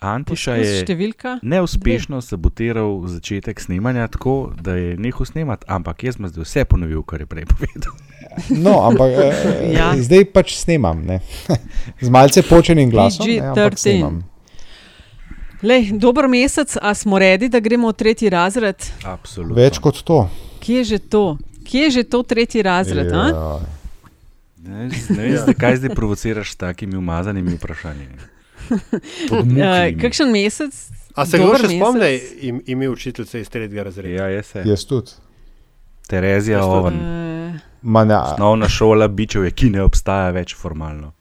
Antiša je številka. neuspešno sabotiral začetek snemanja, tako da je nehal snemati, ampak jaz sem zdaj vse ponovil, kar je prej povedal. No, ampak eh, Ja. zdaj pač snemam. Ne? Z malce počenim glasom. Ne, ampak PG-13. snemam. Lej, dober mesec, a smo redi, da gremo v tretji razred? Absolutno. Več kot to. Kje je že to? Kje je že to tretji razred? a? Ja. Ne, ne vem, zakaj zdaj provociraš s takimi umazanimi vprašanji. Uh, kakšen mesec? A se kdo še spomni im, ime učiteljice iz tretjega razreda? Ja, je se. Jaz tudi. Terezija Jaz. Oven. Uh, Ma ne, Osnovna šola bičev je, ki ne obstaja več formalno.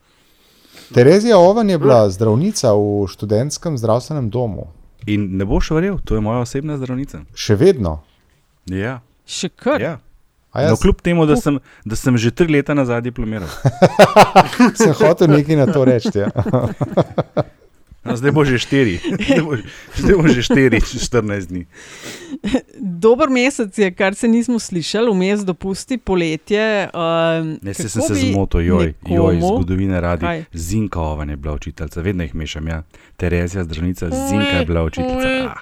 Terezija Oven je bila zdravnica v študentskem zdravstvenem domu. In ne boš verjel, to je moja osebna zdravnica. Še vedno. Ja, še kar. ja. A No, jaz kljub temu, da sem, da sem že tri leta nazaj diplomiral. sem hotel nekaj na to reči. Ja. No, zdaj bo že štiri. Zdaj bo, zdaj bo že štiri, čez 14 dni. Dober mesec je, kar se nismo slišali, vmes dopusti poletje. Um, Ne, se se bi zmotil, joj, joj, nekomu- zgodovine radi. Kaj? Zinka Oven je bila učiteljica, vedno jih mešam. Ja. Terezija, zdravnica, Zinka je bila učiteljica. Ah,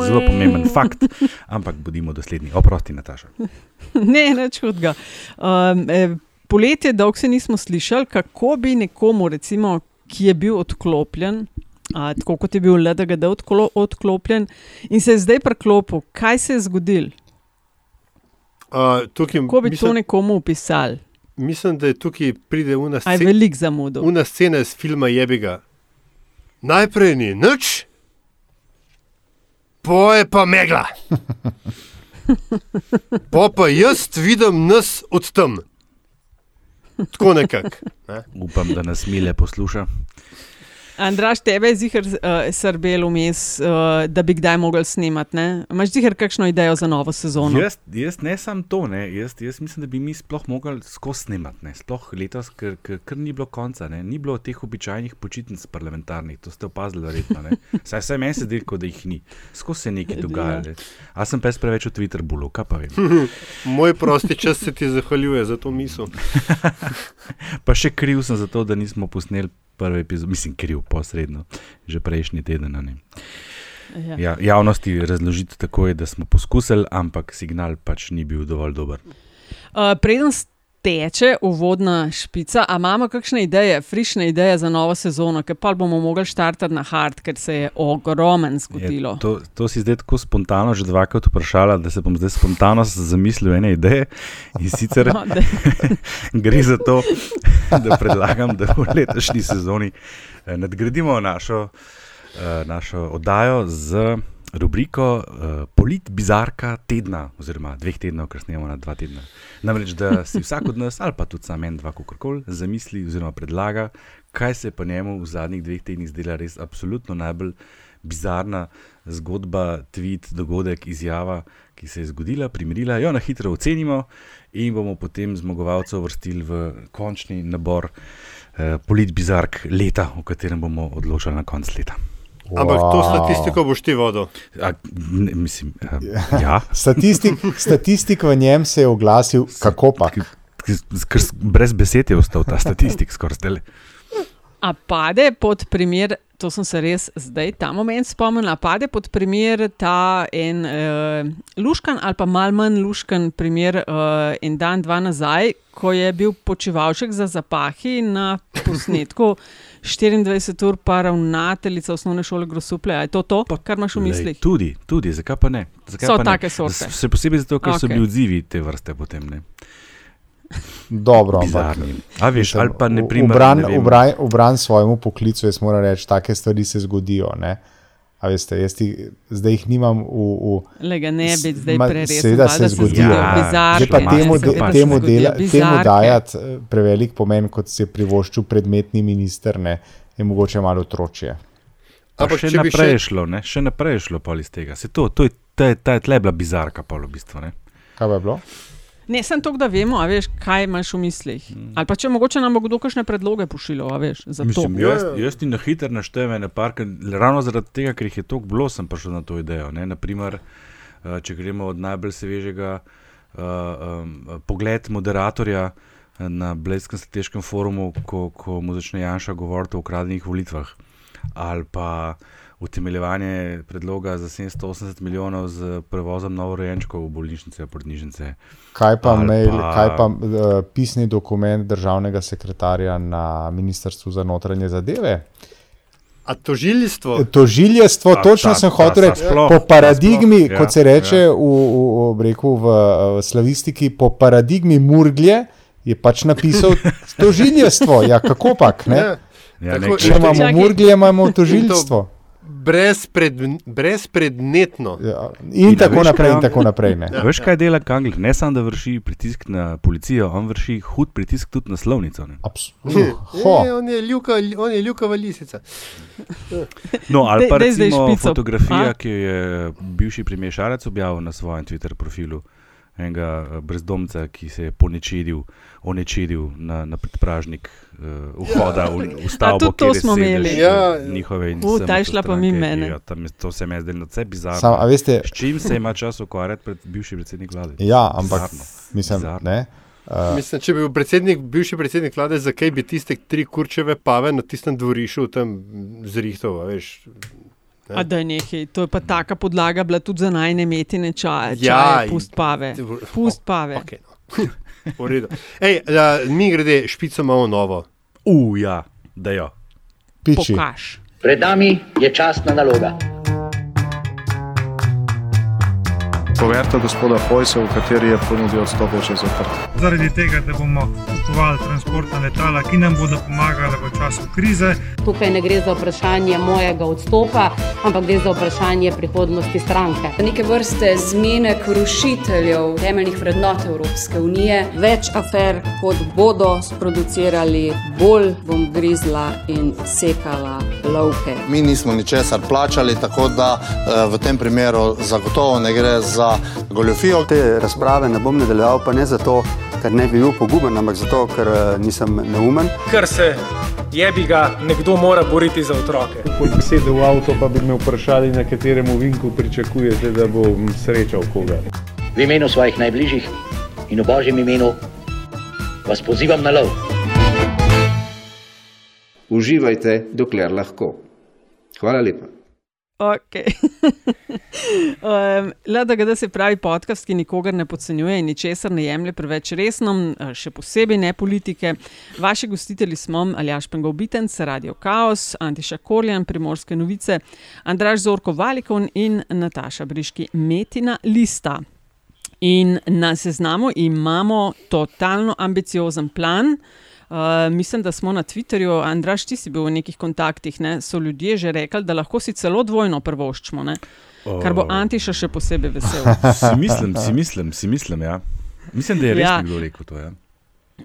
zelo pomemben fakt, ampak bodimo dosledni. Oprosti, Nataša. Ne, nič hudega. Um, eh, poletje dolgo se nismo slišali, kako bi nekomu, recimo, ki je bil odklopljen. A, tako kot je bil LDGD odklo, odklopljen in se je zdaj preklopil, kaj se je zgodilo? Uh, tukaj, Kako bi mislim, to nekomu opisali? mislim, da je tukaj pride una, Aj, sce, velik zamudil. una scena iz filma Jebiga. Najprej ni nič, poje pa megla. Po pa jaz vidim nas od tam. Tako nekako. Ne? Upam, da nas Mile posluša. Andraš, tebe je zihar uh, srbel vmes, uh, da bi kdaj mogel snemati. Ne? Imaš zihar kakšno idejo za novo sezono? Jaz, jaz ne samo to, ne. Jaz, jaz mislim, da bi mi sploh mogli skozi snemati. Ne. Sploh letos, ker, ker, ker ni bilo konca, ne. ni bilo teh običajnih počitnic parlamentarnih, to ste opazili, verjetno. ne. Saj se meni zdi, kot da jih ni. Skozi se je nekaj dogajalo. A sem pa jaz preveč v Twitter bulu, kaj pa vem. Moj prosti čas se ti zahvaljuje za to misel. Pa še kriv sem za to, da nismo posneli prve epizode, mislim, kriv posredno, že prejšnji teden. Ja. Ja, javnosti razložiti tako je, da smo poskusili, ampak signal pač ni bil dovolj dober. Uh, preden steče uvodna špica, a imamo kakšne ideje, frišne ideje za novo sezono, ker pa bomo mogli štartati na hard, ker se je ogromen zgodilo. Je, to, to si zdaj tako spontano že dvakrat vprašala, da se bom zdaj spontano zamislil ene ideje. In sicer No, da- gre za to, da predlagam, da v letošnji sezoni eh, nadgradimo našo, eh, našo oddajo z rubriko uh, Polit bizarka tedna, oziroma dveh tednov, ker snemamo na dva tedna. Namreč, da si vsak od nas, ali pa tudi sam en, dva, kakorkoli, zamisli oziroma predlaga, kaj se je po njemu v zadnjih dveh tednih zdela res absolutno najbolj bizarna zgodba, tweet, dogodek, izjava, ki se je zgodila, primerila, jo na hitro ocenimo in bomo potem zmagovalca uvrstili v končni nabor eh, polit bizark leta, o katerem bomo odločali na koncu leta. Ampak to Wow. statistiko boš ti vodil. A, ne, mislim, a, ja. Statistik, statistik v njem se je oglasil, kako pa. Brez besed je ostal ta statistik skoraj zdaj. A pade pod primer, to sem se res zdaj ta moment spomnil, a pade pod primer ta en uh, luškan ali pa mal manj luškan primer uh, en dan, dva nazaj, ko je bil počivalšek za zapahi na posnetku 24 ur, pa ravnateljica osnovne šole Grosuple. Je to to, kar imaš v Lej, mislih? Tudi, tudi, zakaj pa ne? Zakaj So pa ne? take sorte. S- Še posebej zato, ker okay. so bili odzivi te vrste potem. Ne? Dobro, ampak. Bizarni. A veš, Mislim, ali pa ne primer. Ubran, ne ubran, ubran svojemu poklicu, jaz moram reči, take stvari se zgodijo. Ne? A veste, jaz ti, zdaj jih nimam v. v Le ga ne bi zdaj Ma, preresen. seveda se zgodijo. Ja, bizarke, Zdaj pa Bizarke, temu, se de, temu, dela, temu dajati eh, prevelik pomen, kot si je privoščil predmetni minister, ne, je mogoče malo otročje. Pa Ampak še bi naprej še- je šlo, ne? še naprej je šlo pol iz tega. Se to, to je, ta, ta je tle bila bizarka, pol v bistvu. Ne? Kaj je bilo? Ne, sem to, da vemo, a veš, kaj imaš v mislih. Ali pa če mogoče nam bo kdo kakšne predloge pošiljal, a veš, za to. Mislim, Ja, jaz, ja. jaz ti na hitro naštejem ene parke, ravno zaradi tega, ker jih je toliko bilo, sem prišel na to idejo. Ne? Naprimer, eh, če gremo od najbolj svežega uh, um, pogled moderatorja eh, na Blejskem strateškem forumu, ko, ko mu začne Janša govoriti o ukradenih volitvah. Ali pa utemeljevanje predloga za 780 milijonov z prevozom novorojenčkov v bolnišnice, porodnišnice. Kaj pa, mail, pa- kaj pa uh, pisni dokument državnega sekretarja na Ministrstvu za notranje zadeve? A tožilstvo? Tožiljestvo, Ta- točno ta- sem hotel reči, po paradigmi, sploh, ja, kot se reče ja. v, v, v, reku, v, v slavistiki, po paradigmi Murglje je pač napisal tožiljestvo. Ja, kako pak? Ne? Ja, Ja, Tako- Če imamo Čakaj. Murglje, imamo tožilstvo. brezpred, brezpredmetno. Ja, in In tako veš, naprej, in tako naprej. Ne? Ja. Veš, kaj dela Kangler? Ne samo, da vrši pritisk na policijo, on vrši hud pritisk tudi na slovnico. ne. Absolutno. Je, on je ljuka, on je ljukava lisica. No, ali pa recimo fotografija, A? ki jo je bivši premijer Šarec objavil na svojem Twitter profilu. Enega eh, brezdomca, ki se je ponečedil, onečedil na, na predpražnik uh, vhoda v, v stavbo, tudi to smo imeli. eh, Ja. njihove in SMC ta je šla pa stranke. mene. Ja, tam je, to se mi je zdelo nadvse bizarno. Sam, a veste, S čim se ima čas ukvarjati pred bivši predsednik vlade? ja, ampak Bizarno. mislim, Bizarno. ne. Uh, Mislim, če bi bil predsednik, bivši predsednik vlade, zakaj bi tiste tri kurčeve pave na tistem dvorišču tam zrihtal, a veš? A da je nekaj, to je pa taka podlaga bila tudi za najne metine čaje, Ja, čaje pust pave. Pust pave. Okay, no. V redu. Ej, a, mi grede, špico imamo novo. U, ja, da jo. piči. Pokaž. Pred nami je častna naloga. Poverta gospoda Hojsa, v kateri je ponudil odstop, je še zaprt. zaradi tega, da bomo kupovali transportna letala, ki nam bodo pomagala v času krize. Tukaj ne gre za vprašanje mojega odstopa, ampak gre za vprašanje prihodnosti stranke. neke vrste zmenek rušiteljev temeljnih vrednot Evropske unije. Več afer, kot bodo sproducirali, bolj bom grizla in sekala lovke. Mi nismo ničesar plačali, tako da eh, v tem primeru zagotovo ne gre za goljofijo. Te razprave ne bom nadaljeval, pa ne zato, ker ne bi bil poguben, ampak zato, ker eh, nisem neumen. Ker se jebi ga, nekdo mora boriti za otroke. Ko bi sedel v avto, pa bi me vprašali, na katerem ovinku pričakujete, da bom srečal koga. V imenu svojih najbližjih in v božjem imenu vas pozivam na lov. Uživajte, dokler lahko. Hvala lepa. Okay. um, LDGD se pravi podcast, ki nikogar ne podcenjuje in ničesar ne jemlje preveč resno, še posebej ne politike. Vaši gostitelji smo Aljaš Pengov Bitenc, Radio Chaos, Antiša Korjan, Primorske novice, Andraž Zorko Valikon in Nataša Briški Metina Lista. In na seznamu imamo totalno ambiciozen plan. Uh, mislim, da smo na Twitterju, Andraš, ti si bil v nekih kontaktih, ne? so ljudje že rekli, da lahko si celo dvojno prvoščimo, ne? kar bo Antiša še posebej vesel. Si mislim, si mislim, si mislim. Ja. Mislim, da je res Ja. nekdo rekel to. Ja.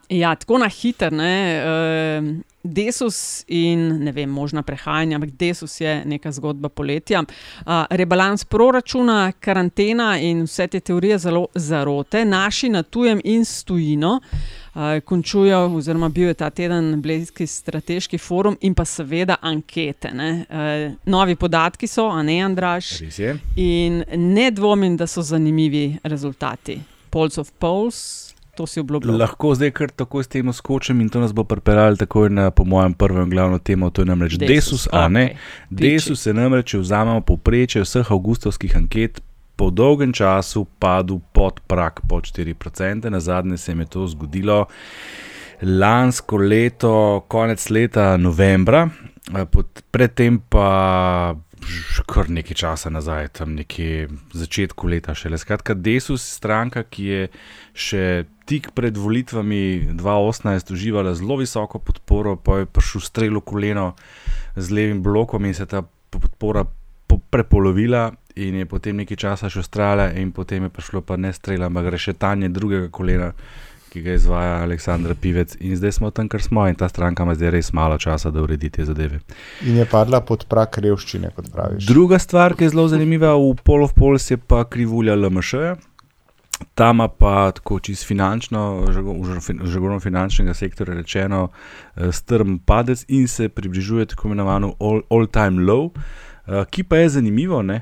Ja, tako na hiter, ne. Uh, Desus in ne vem, možna prehajanja, ampak Desus je neka zgodba poletja. Uh, rebalans proračuna, karantena in vse te teorije zelo zarote, naši na tujem in stojino. Uh, končujejo, oziroma bil je ta teden Blejski strateški forum in pa seveda ankete. Uh, novi podatki so, a ne Andraš. In ne dvomim, da so zanimivi rezultati. Polls of Polls, to si obljubljal. Lahko zdaj kar tako s tem skočim in to nas bo pripeljalo takoj na, po mojem, prvo in glavno temo, to je namreč Desus, Desus a ne. okej. Desus je namreč, če vzamemo povprečje vseh avgustovskih anket, po dolgem času padel pod prak, pod 4%. Na zadnje se jim je to zgodilo lansko leto, konec leta novembra, eh, pod- predtem pa kar nekaj časa nazaj, tam nekje začetku leta šele. Skratka, Desus, stranka, ki je še tik pred volitvami 2018 uživala zelo visoko podporo, pa je prišel strel v koleno z levim blokom in se ta podpora po- prepolovila. In je potem nekaj časa še ustrajala, in potem je prišlo pa ne strela, ampak rešetanje drugega kolena, ki ga izvaja Aleksandr Pivec. In zdaj smo tam, kar smo, in ta stranka ima zdaj res malo časa, da uredi te zadeve. In je padla pod prak revščine, kot praviš. Druga stvar, ki je zelo zanimiva v Pol of Pols, je pa krivulja LMŠ. Tam pa tako čisto finančno, žagovno finančnega sektorja rečeno, eh, strm padec in se približuje tako imenovano all- all-time low, eh, ki pa je zanimivo, ne?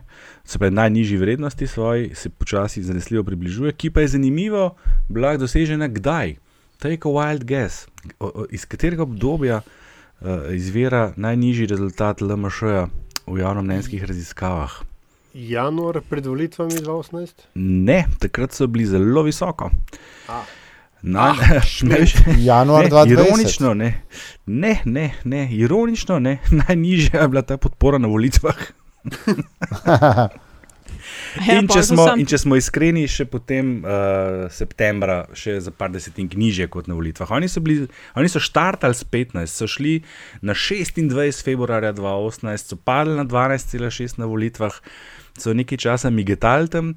Se pravi najnižji vrednosti svoji, se počasi zanesljivo približuje, ki pa je zanimivo, bila dosežena kdaj. Take a wild guess, O- o- iz katerega obdobja uh, izvira najnižji rezultat LMŠ-ja v javnomnenjskih raziskavah. Januar pred volitvami 2018? Ne, takrat so bili zelo visoko. A. Na, Ah, ne, šment. Januar ne, 2020. Ironično, ne. Ne, ne, ne, ironično, ne. Najnižja je bila ta podpora na volitvah. Ja, in, če smo, in če smo iskreni, še potem uh, septembra, še za par desetink nižje kot na volitvah. Oni so, bili, oni so štartali s 15, so šli na 26. februarja 2018, so padli na 12,6 na volitvah. So nekaj časa migetali tam,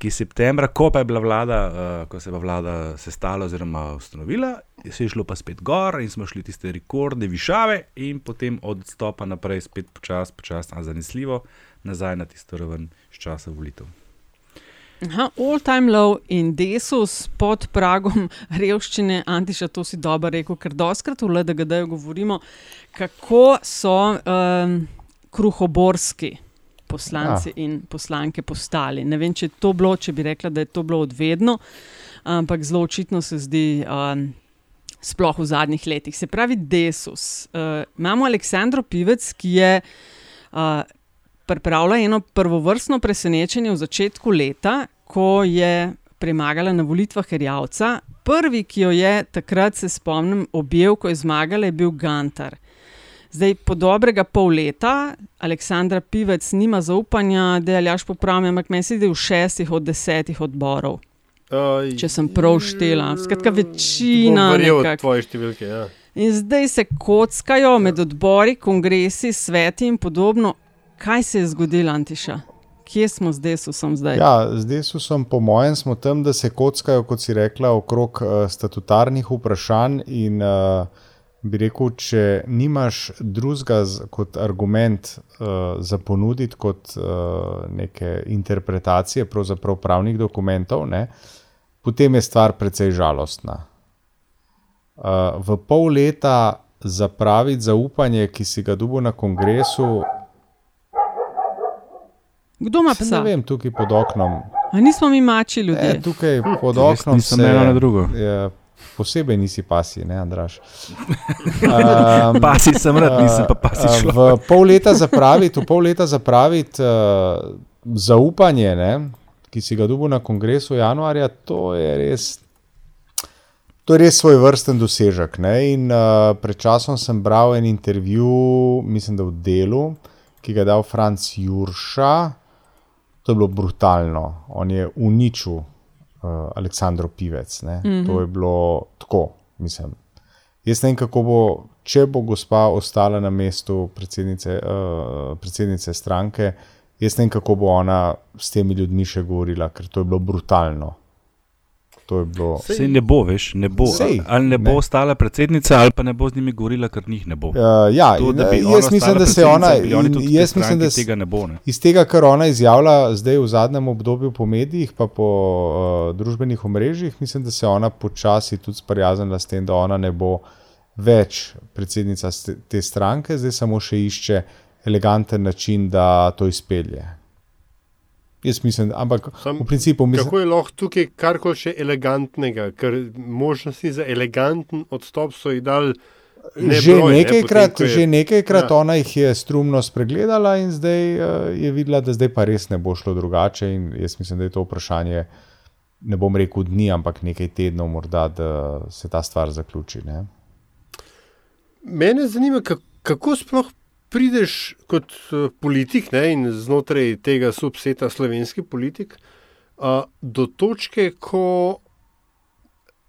ki septembra, ko pa je bila vlada, uh, ko se je vlada sestala oziroma ustanovila, se je šlo pa spet gor in smo šli tiste rekordne višave, in potem od stopa naprej spet počasi, počasi, a zanesljivo nazaj na tisto raven iz časa volitev. Aha, all time low in desus pod pragom revščine, Antiša, to si dobro rekel, ker doskrat v LDGD govorimo, kako so um, kruhoborski poslanci Ja. ja. in poslanke postali. Ne vem, če je to bilo, če bi rekla, da je to bilo odvedno, ampak zelo očitno se zdi. Um, Sploh v zadnjih letih. Se pravi, Desus. Uh, imamo Aleksandro Pivec, ki je uh, pripravila eno prvovrstno presenečenje v začetku leta, ko je premagala na volitvah Herjavca. Prvi, ki jo je takrat, se spomnim, objel, ko je zmagala, je bil Gantar. Zdaj, po dobrega pol leta, Aleksandra Pivec nima zaupanja, da je Aljaš popravljen, ampak meni se zdi v šestih od desetih odborov. Uh, Če sem prav štela, skratka, večina. Verjel nekako. tvoje številke. Ja. In zdaj se kockajo med odbori, kongresi, sveti in podobno. Kaj se je zgodilo, Antiša? Kje smo zdaj, so sem zdaj? Ja, zdaj so sem, po mojem, smo tam, da se kockajo, kot si rekla, okrog uh, statutarnih vprašanj. In uh, bi rekel, če nimaš drugega z- kot argument uh, za ponuditi, kot uh, neke interpretacije pravzaprav pravnih dokumentov, ne, potem je stvar precej žalostna. Uh, v pol leta zapraviti zaupanje, ki si ga dobil na kongresu, Kdo ima psa? Ne vem, tukaj pod oknom. A nismo mi mači ljudje. E, tukaj pod Jaz oknom se, eno na drugo. Je, posebej nisi pasi, ne, Andraš. Um, Pasi sem rad, nisem pa pasi uh, človek. V pol leta zapraviti, v pol leta zapraviti uh, zaupanje, ne, ki si ga dobil na kongresu januarja, to je res. To je res svoj vrsten dosežek. Ne? In uh, pred časom sem bral en intervju, mislim, da v delu, ki ga je dal Franz Jurša. To je bilo brutalno. On je uničil uh, Aleksandro Pivec. Mm Mhm. -hmm. To je bilo tako, mislim. Jaz ne vem, kako bo, če bo gospa ostala na mestu predsednice, uh, predsednice stranke, jaz ne vem, kako bo ona s temi ljudmi še govorila, ker to je bilo brutalno. To je bilo. Sej ne bo, veš, ne bo. Sej, ali ne bo ne. ostala predsednica, ali pa ne bo z njimi govorila, ker njih ne bo. Uh, ja, To, da jaz mislim, da se ona. Jaz mislim, da tega ne bo, ne. Iz tega, kar ona izjavlja zdaj v zadnjem obdobju po medijih, pa po uh, družbenih omrežjih, mislim, da se ona počasi tudi sprijaznila s tem, da ona ne bo več predsednica te stranke, zdaj samo še išče eleganten način, da to izpelje. Jaz mislim, ampak Sam, v principu mislim, Kako je lahko tukaj karkoli še elegantnega, ker možnosti za eleganten odstop so jih dali. Že nebroj, ne, nekajkrat, potem, ko je- že nekajkrat Ja. ona jih je strumno spregledala, in zdaj uh, je videla, da zdaj pa res ne bo šlo drugače. In jaz mislim, da je to vprašanje, ne bom rekel dni, ampak nekaj tednov, morda, da se ta stvar zaključi. Ne? Mene zanima, kako, kako sploh prideš kot uh, politik ne, in znotraj tega subseta slovenski politik uh, do točke, ko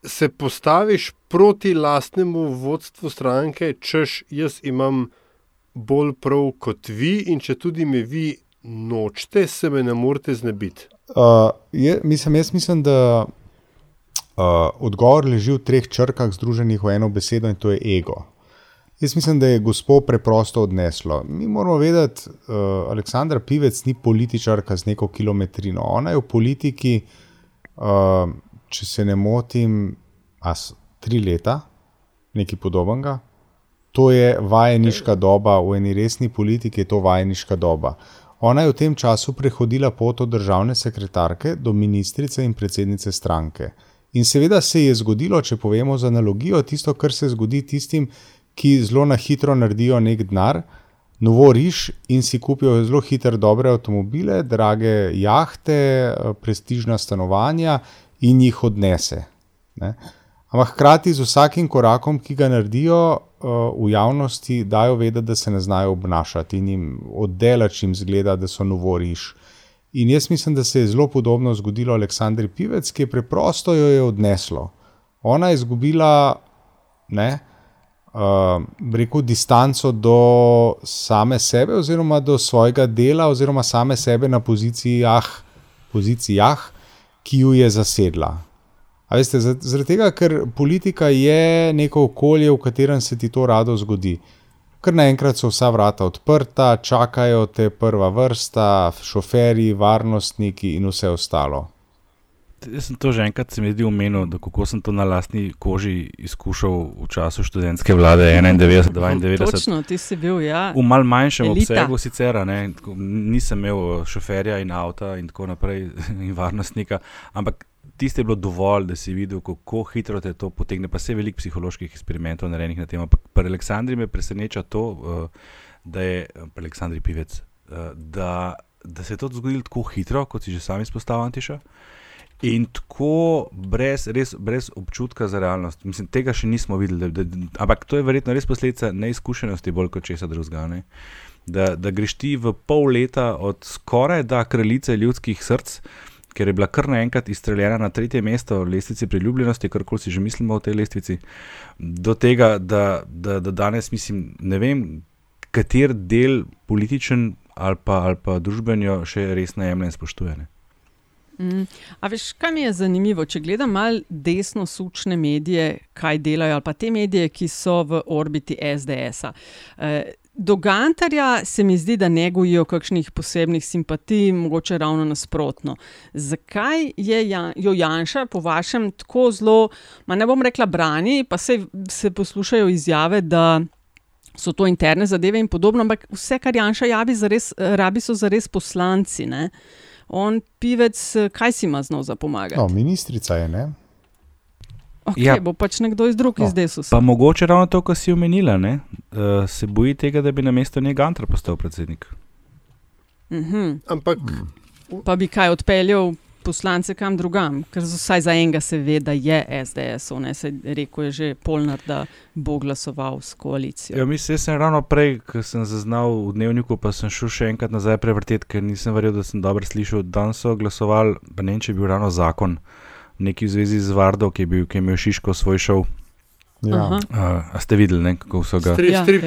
se postaviš proti lastnemu vodstvu stranke, češ jaz imam bolj prav kot vi in če tudi me vi nočete, se me ne morete znebiti. Uh, je, mislim, jaz mislim, da uh, odgovor leži v treh črkah, združenih v eno besedo, in to je ego. Jaz mislim, da je gospod preprosto odneslo. Mi moramo vedeti, da uh, Aleksandra Pivec ni političarka z neko kilometrino. Ona je v politiki, uh, če se ne motim, as, tri leta, nekaj podobnega. To je vajeniška doba, v eni resni politiki je to vajeniška doba. Ona je v tem času prehodila pot od državne sekretarke do ministrice in predsednice stranke. In seveda se je zgodilo, če povemo z analogijo, tisto, kar se zgodi tistim, ki zelo na hitro naredijo nek denar, novo riš in si kupijo zelo hitre, dobre avtomobile, drage jahte, eh, prestižna stanovanja in jih odnese. Ne? Ampak hkrati z vsakim korakom, ki ga naredijo uh, v javnosti, dajo vedeti, da se ne znajo obnašati in jim oddelač jim zgleda, da so novoriš. In jaz mislim, da se je zelo podobno zgodilo Aleksandri Pivec, ki je preprosto jo je odneslo. Ona je izgubila, ne, uh, rekel, distanco do same sebe, oziroma do svojega dela, oziroma same sebe na pozicijah, pozicijah ki ju je zasedla. A veste, zaradi tega, ker politika je neko okolje, v katerem se ti to rado zgodi. Ker naenkrat so vsa vrata odprta, čakajo te prva vrsta, šoferji, varnostniki in vse ostalo. Jaz sem to že enkrat se mi zdi umenil, da kako sem to na lastni koži izkušal v času študentske vlade 91-92. Točno, ti si bil, ja. V mal manjšem Elita. obsegu sicer, ne, nisem imel šoferja in avta in tako naprej in varnostnika, ampak tiste je bilo dovolj, da si videl, kako hitro te to potegne. Pa se je veliko psiholoških eksperimentov narejenih na tem. Ampak pri Aleksandri me preseneča to, uh, da je pri Aleksandri pivec, uh, da, da se je to zgodilo tako hitro, kot si že sam izpostavil, Antiša. In tako brez, res, brez občutka za realnost. Mislim, tega še nismo videli. Da, da, ampak to je verjetno res posledica neizkušenosti, bolj kot česa drugega. Ne? Da, da greš ti v pol leta od skoraj da kraljice ljudskih src, ker je bila kar naenkrat izstreljena na tretje mesto lestvice priljubljenosti, kar koli si že mislimo o tej lestvici, do tega, da, da, da danes mislim, ne vem, kater del političen ali pa, ali pa družbenjo še res najemne in spoštujene. Mm. A veš, kaj mi je zanimivo, če gledam malo desno sučne medije, kaj delajo, ali pa te medije, ki so v orbiti SDS-a. Eh, Do Gantarja se mi zdi, da ne gojijo kakšnih posebnih simpatij, mogoče ravno nasprotno. Zakaj je Jan, jo Janša, po vašem, tako zelo, ne bom rekla, brani, pa se, se poslušajo izjave, da so to interne zadeve in podobno, ampak vse, kar Janša javi, zares, rabi so za res poslanci. Ne? On, pivec, kaj si ima znov za pomagati? No, ministrica je, ne? Okay, ja, bo pač nekdo iz drugih no, zdaj sused. Pa mogoče ravno to, kar si omenila, uh, se boji tega, da bi na mesto njega Antra postal predsednik. Mm -hmm. Ampak. Pa bi kaj odpeljal poslance kam drugam, ker vsaj za enega se ve, da je SDS, ne se reko je že polnar, da bo glasoval s koalicijo. Ja, mislim, sem ravno prej, ko sem zaznal v dnevniku, pa sem šel še enkrat nazaj prevrteti, ker nisem verjel, da sem dobro slišal, da so glasovali, pa ne vem, če je bil ravno zakon neki v zvezi z Vardo, ki je, bil, ki je imel Šiško svoj šov. Ja. Uh, ste videli, ne, kako so ga zlekli,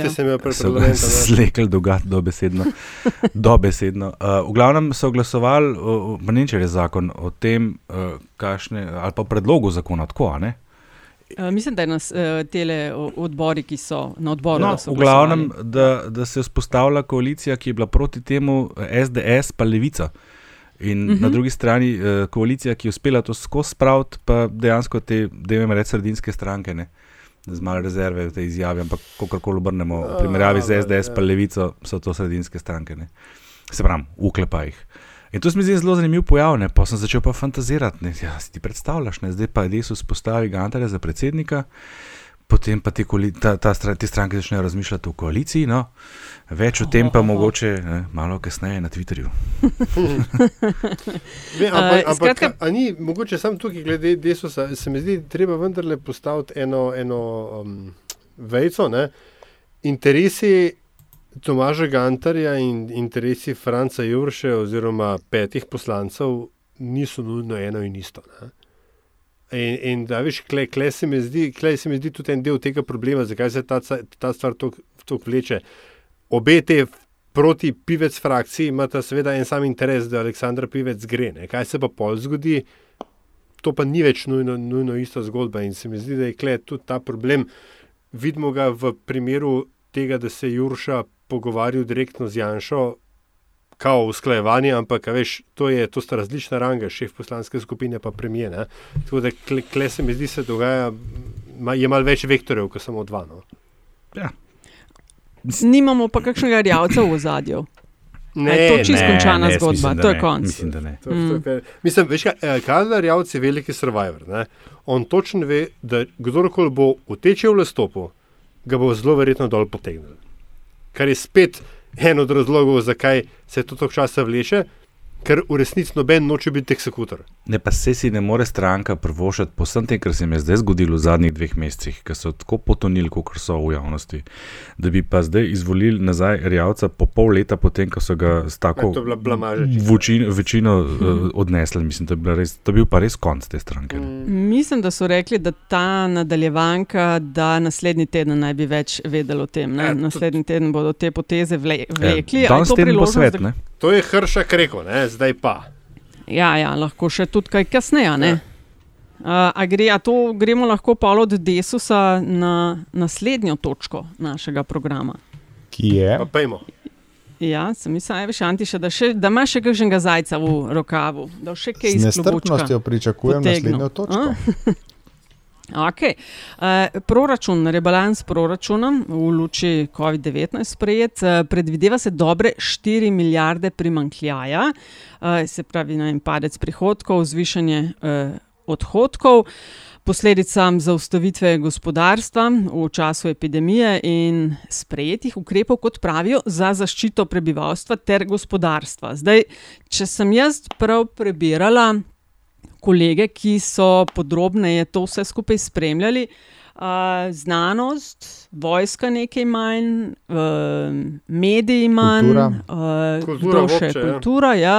da je dobesedno. dobesedno. Uh, v glavnem so glasovali, uh, ne če je zakon o tem, uh, kašne, ali pa predlogu zakona. Tako, uh, mislim, da je na uh, tele odbori, ki so na odboru. No, v glavnem, da, da se je vzpostavila koalicija, ki je bila proti temu SDS, pa levica. In uh -huh. na mhm. drugi strani uh, koalicija, ki je uspela to skozi spraviti, pa dejansko te, da imamo reči, sredinske stranke, ne? Z malo rezerve v tej izjavi, ampak kako koli obrnemo, v primerjavi z SDS, pa levico, so to sredinske stranke. Ne? Se pravi, uklepa jih. In to se mi zdi zelo zanimiv pojav, ne? pa sem začel pa fantazirati. Ja, si ti predstavljaš, ne? zdaj pa je desus postavi Gantarja za predsednika potem pa te, ta, ta, te stranke začnejo razmišljati o koaliciji. No? Več o tem pa mogoče ne, malo kasneje na Twitterju. Ve, ampak, uh, ampak a ni mogoče samo tukaj, glede desusa, se mi zdi, treba vendarle postaviti eno, eno um, vejco. Ne? Interesi Tomaža Gantarja in interesi Franca Jurše oziroma petih poslancev niso nujno eno in isto. Ne? In, in da, veš, klej, klej se, se mi zdi tudi en del tega problema, zakaj se ta, ta stvar tako vleče. Obe te proti pivec frakciji imata seveda en sam interes, da Aleksandr Pivec gre. Ne? Kaj se pa pol zgodi, to pa ni več nujno, nujno ista zgodba. In se mi zdi, da je klej tudi ta problem. Vidimo ga v primeru tega, da se je Jurša pogovarjal direktno z Janšo, kao usklajevanje, ampak veš, to, je, to sta različna ranga, šef poslanske skupine pa premije. Tako da kle, kle se mi zdi, se dogaja, ma, je malo več vektorjev, kot samo dva. No. Ja. Nimamo pa kakšnega rjavca v zadju. Ne, je to čisto končana zgodba, to je konc. Mislim, da ne. To, mm. to, mislim, veš, Karl Rjavc je veliki survivor. Ne? On točno ve, da kdorkoli bo utečel v lestopu, ga bo zelo verjetno dol potegnil. Kar je spet en od razlogov, zakaj se to tako časa vleče, ker v resnici noben noče biti eksekutor. Ne, pa se si ne more stranka prvošati po vsem tem, kar se jim je zdaj zgodilo v zadnjih dveh mesecih, ki so tako potonili, kot so v javnosti, da bi pa zdaj izvolili nazaj Rjavca po pol leta, potem, ko so ga s tako Ja, to je bila blamaža čisto. večino, večino uh, odnesli. Mislim, to, je bila res, to je bil pa res konc te stranke. Mm. Mislim, da so rekli, da ta nadaljevanka, da naslednji teden naj bi več vedeli o tem. Ne? Naslednji teden bodo te poteze vle, vlekli. Je danes to teden bo svet, da- ne? To je Hršak rekel, ne? Zdaj pa. Ja, ja, lahko še tudi kaj kasneje. Ja. Uh, a gre, a to gremo lahko pa od Desusa na naslednjo točko našega programa. Ki je. Pa pejmo. Ja, sem mislil, veš, Antiša, da, še, da imaš še kakšnega zajca v rokavu, da še kaj Z iz nestrpnostjo pričakujem naslednjo točko. Okay. Uh, proračun, rebalans proračuna v luči COVID-19 sprejet, uh, predvideva se dobre 4 milijarde primankljaja, uh, se pravi na en padec prihodkov, zvišanje odhodkov. Posledicam zaustavitve gospodarstva v času epidemije in sprejetih ukrepov, kot pravijo, za zaščito prebivalstva ter gospodarstva. Zdaj, če sem jaz prav prebirala kolege, ki so podrobneje to vse skupaj spremljali. Uh, znanost, vojska nekaj manj, uh, mediji manj, Kultura. uh, Kultura kdo še? ja. kultura, ja.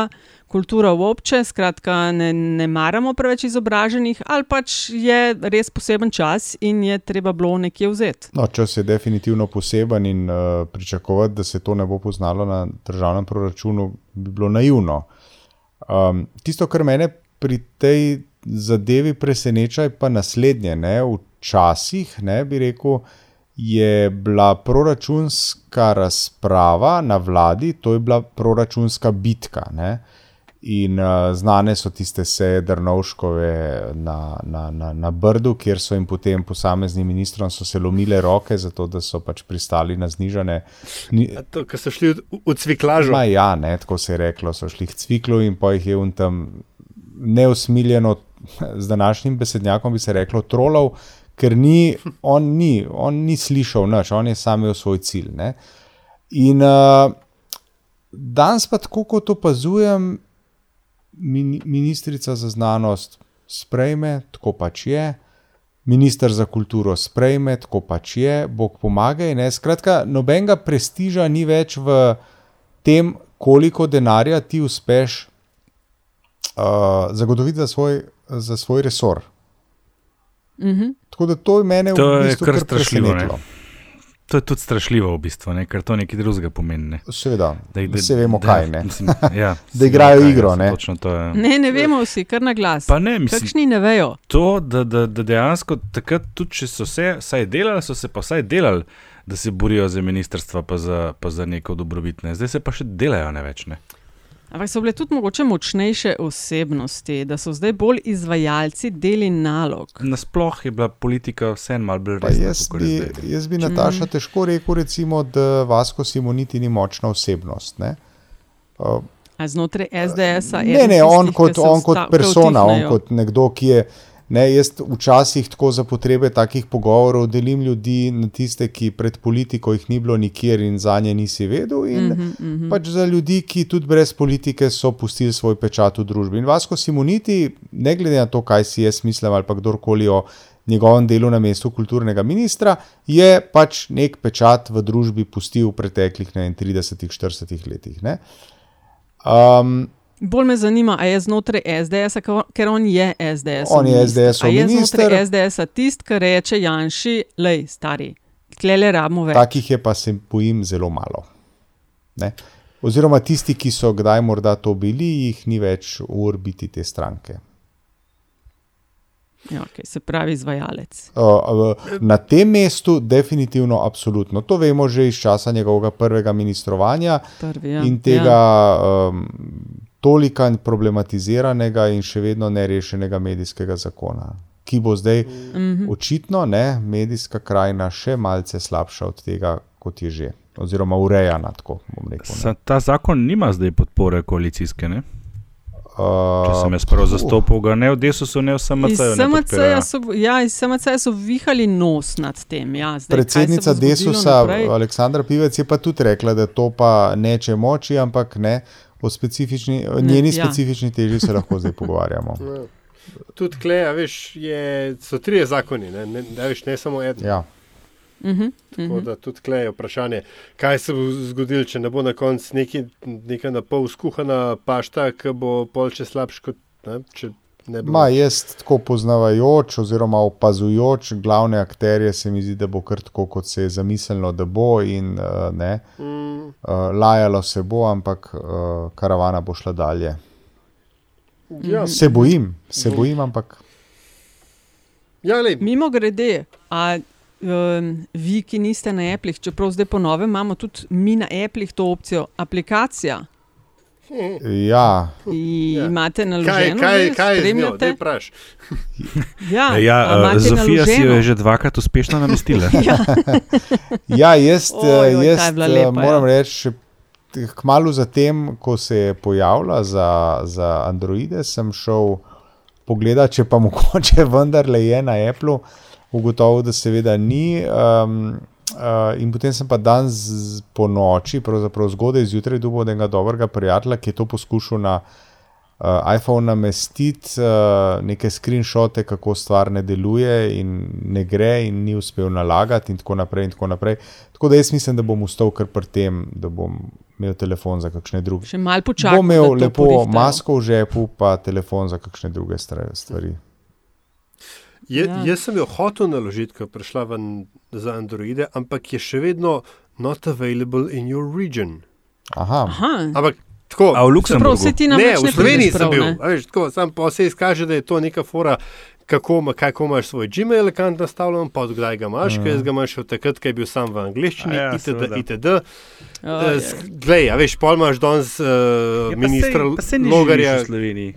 Kultura v obče, skratka, ne, ne maramo preveč izobraženih, ali pač je res poseben čas in je treba bilo nekje vzeti. No, čas je definitivno poseben in uh, pričakovati, da se to ne bo poznalo na državnem proračunu, bi bilo naivno. Um, tisto, kar mene pri tej zadevi preseneča, je pa naslednje. Ne? Včasih, ne, bi rekel, je bila proračunska razprava na vladi, to je bila proračunska bitka. Ne? In uh, znane so tiste seje Drnovškove na, na, na, na Brdu, kjer so jim potem posameznim ministrom so se lomile roke, zato da so pač pristali na znižane. Ni, A To, ker so šli v, v cviklažo. Ma ja, ne, tako se je reklo, so šli k cviklu in pa jih je on tam neusmiljeno, z današnjim besednjakom bi se reklo, trolov, ker ni, on ni, on ni slišal nič, on je sam imel svoj cilj. Ne. In uh, danes pa tako kot opazujem, min, ministrica za znanost sprejme, tako pač je. Ministr za kulturo sprejme, tako pač je, Bog pomaga. Ne? Skratka, nobenega prestiža ni več v tem, koliko denarja ti uspeš uh, zagotoviti za svoj, za svoj resor. Mhm. Tako da to je mene To v je bistvu kar kar strašljivo. To je tudi strašljivo, v bistvu, ne? ker to nekaj drugega pomeni. Ne? Seveda, Da- da- vse vemo, da- kaj, ne. mislim, ja, Da igrajo kaj, igro, ne. Točno to je. Ne, ne vemo vsi, kar na glas. Pa ne, mislim- Kakšni ne vejo. To, da, da, da dejansko takrat, tudi če so se vsaj delali, so se pa vsaj delali, da se borijo za ministrstva, pa za, pa za neko dobrobit. Ne. Zdaj se pa še delajo ne več. Ne. Ampak so bile tudi mogoče močnejše osebnosti, da so zdaj bolj izvajalci deli nalog. Nasploh je bila politika vseeno malo bolj Pa resna. jaz je bi, jaz bi Nataša težko rekel, recimo, da Vasko Simoniti ni močna osebnost. Ne? Uh, A znotraj SDS-a Ne, ne, on kot, on kot persona, on kot nekdo, ki je. Ne, jaz včasih tako za potrebe takih pogovorov delim ljudi na tiste, ki pred politiko jih ni bilo nikjer in za nje nisi vedel, in Mhm, mhm. pač za ljudi, ki tudi brez politike so pustili svoj pečat v družbi. In Vasko Simoniti, ne glede na to, kaj si jaz mislim ali pa kdorkoli o njegovem delu na mestu kulturnega ministra, je pač nek pečat v družbi pustil v preteklih ne vem, 30-40 letih. Ne. Um, Bolj me zanima, ali je znotraj SDS-a, ker- on je SDS. On je SDS-ov Ali je minister. znotraj SDS-a tisti, ki reče Janši, lej, stari, klele rabimo več. Takih je pa se bojim zelo malo. Ne? Oziroma tisti, ki so kdaj morda to bili, jih ni več v orbiti te stranke. Ja, okay, se pravi, izvajalec. Na tem mestu, definitivno, absolutno. To vemo že iz časa njegovega prvega ministrovanja Prvi, ja. in tega ja. um, tolika problematiziranega in še vedno nerešenega medijskega zakona, ki bo zdaj Mhm. očitno ne, medijska krajina še malce slabša od tega, kot je že, oziroma urejena. Tako, bom rekel, ne. Ta zakon nima zdaj podpore koalicijske. Ne? Če sem jaz prav zastopil, ga ne v Desusu, ne v SMC-ju. ne SMC-ja podpirajo. so, ja, iz SMC so vihali nos nad tem. Ja. Zdaj, Predsednica Desusa, naprej? Aleksandra Pivec, je pa tudi rekla, da to pa neče moči, ampak ne o specifični, o njeni ja. specifični teži se lahko zdaj pogovarjamo. Ja. Tudi klej, a veš, je, so trije zakoni, ne, ne, a veš, ne samo eden. Ja. Mhm, Tako mhm. da tudi klej je vprašanje, kaj se bo zgodilo, če ne bo na koncu neki, neka na pol skuhana pašta, ki bo pol če slabš kot. Ne, če ne. Ma, jaz tako poznavajoč oziroma opazujoč glavne akterje, se mi zdi, da bo kar tako, kot se je zamislilo, da bo in uh, ne. Mm. Uh, lajalo se bo, ampak uh, karavana bo šla dalje. Ja. Se bojim, se bojim, ampak Ja, lej, Mimo grede, a um, vi, ki niste na Apple, čeprav zdaj po novem imamo tudi mi na Apple to opcijo, aplikacija. Ja, I, Ja. Imate kaj, naloženo, kaj, že? kaj je njo, spremljate? da praš? Ja, a Ja, uh, Zofija si jo je že dvakrat uspešno namestila. ja jaz, Oj, oj, je jaz lepa, moram ja. reči, kmalo zatem, ko se je pojavila za, za Androide, sem šel pogledat, če pa mogoče vendarle je na Apple, ugotovil, da seveda ni. Um, Uh, in potem sem pa dan z, po noči, pravzaprav zgodaj zjutraj, dobil od enega dobrega prijatelja, ki je to poskušal na uh, iPhone namestiti, uh, neke screenshote, kako stvar ne deluje in ne gre, in ni uspel nalagati, in tako naprej. In tako, naprej. tako da jaz mislim, da bom ustal kar pri tem, da bom imel telefon za kakšne druge. Še malo počakaj. Bom imel lepo masko v žepu, pa telefon za kakšne druge stvari. Je, Ja. ja. Jaz sem jo hotel naložiti, ko je prišla ven za Androide, ampak je še vedno not available in your region. Aha, Aha, Ampak tako. A v Luksemburgu? Prav, saj ti Ne, namreč v ne Sloveniji prideš sem bil. Veš, tako, sam pa se izkaže, da je to neka fora, kako, kako imaš svoj Gmail account nastavljen, pa od kdaj ga imaš, ker jaz ga imam še od takrat, ko je bil sam v angleščini, A ja, itd. itd. Eh, oj. s- Glej, a veš, pol imaš danes uh, ministra Logarja. v Sloveniji.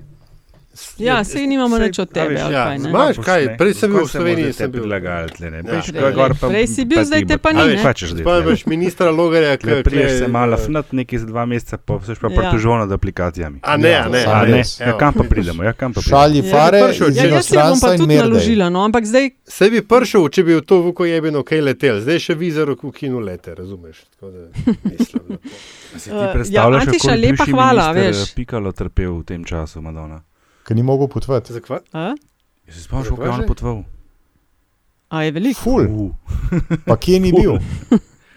Ja, saj nimamo nič od tebe, ja, kaj, ne? Imaš kaj, prej sem bil v Sloveniji, sem bil. Prilagajati, ne, Ja. Prej- kaj gor pa. prej si bil, zdaj te pa ni, ne? veš, kaj češ zdaj, Pa ne? imaš ministra Logarja, ki Kle priješ se malo eh, fnat, nekaj za dva meseca, pa vseš pa Ja. pritožil nad aplikacijami. A ne, a ne, A ne, ja, kam pa pridemo, ja, kam pa pridemo. šalji Ja, fare, iz Ja, jaz se bom pa tudi naložila, no, ampak zdaj Se bi prišel, če bi v to vuko jebeno kaj letel, zdaj še vizor v kinu lete, razumeš? Tako da mislim, lepo. Si Eh, ti ja, predstavljaš, Antiša, kako je lepa bivši hvala, veš. eh, Pikalo trpel v tem času, Madonna. Ker ni mogel potovati. Ja, Se spomniš, kako je Zakaj on potoval? A je veliko? Ful, Uh. pa kje ni bil?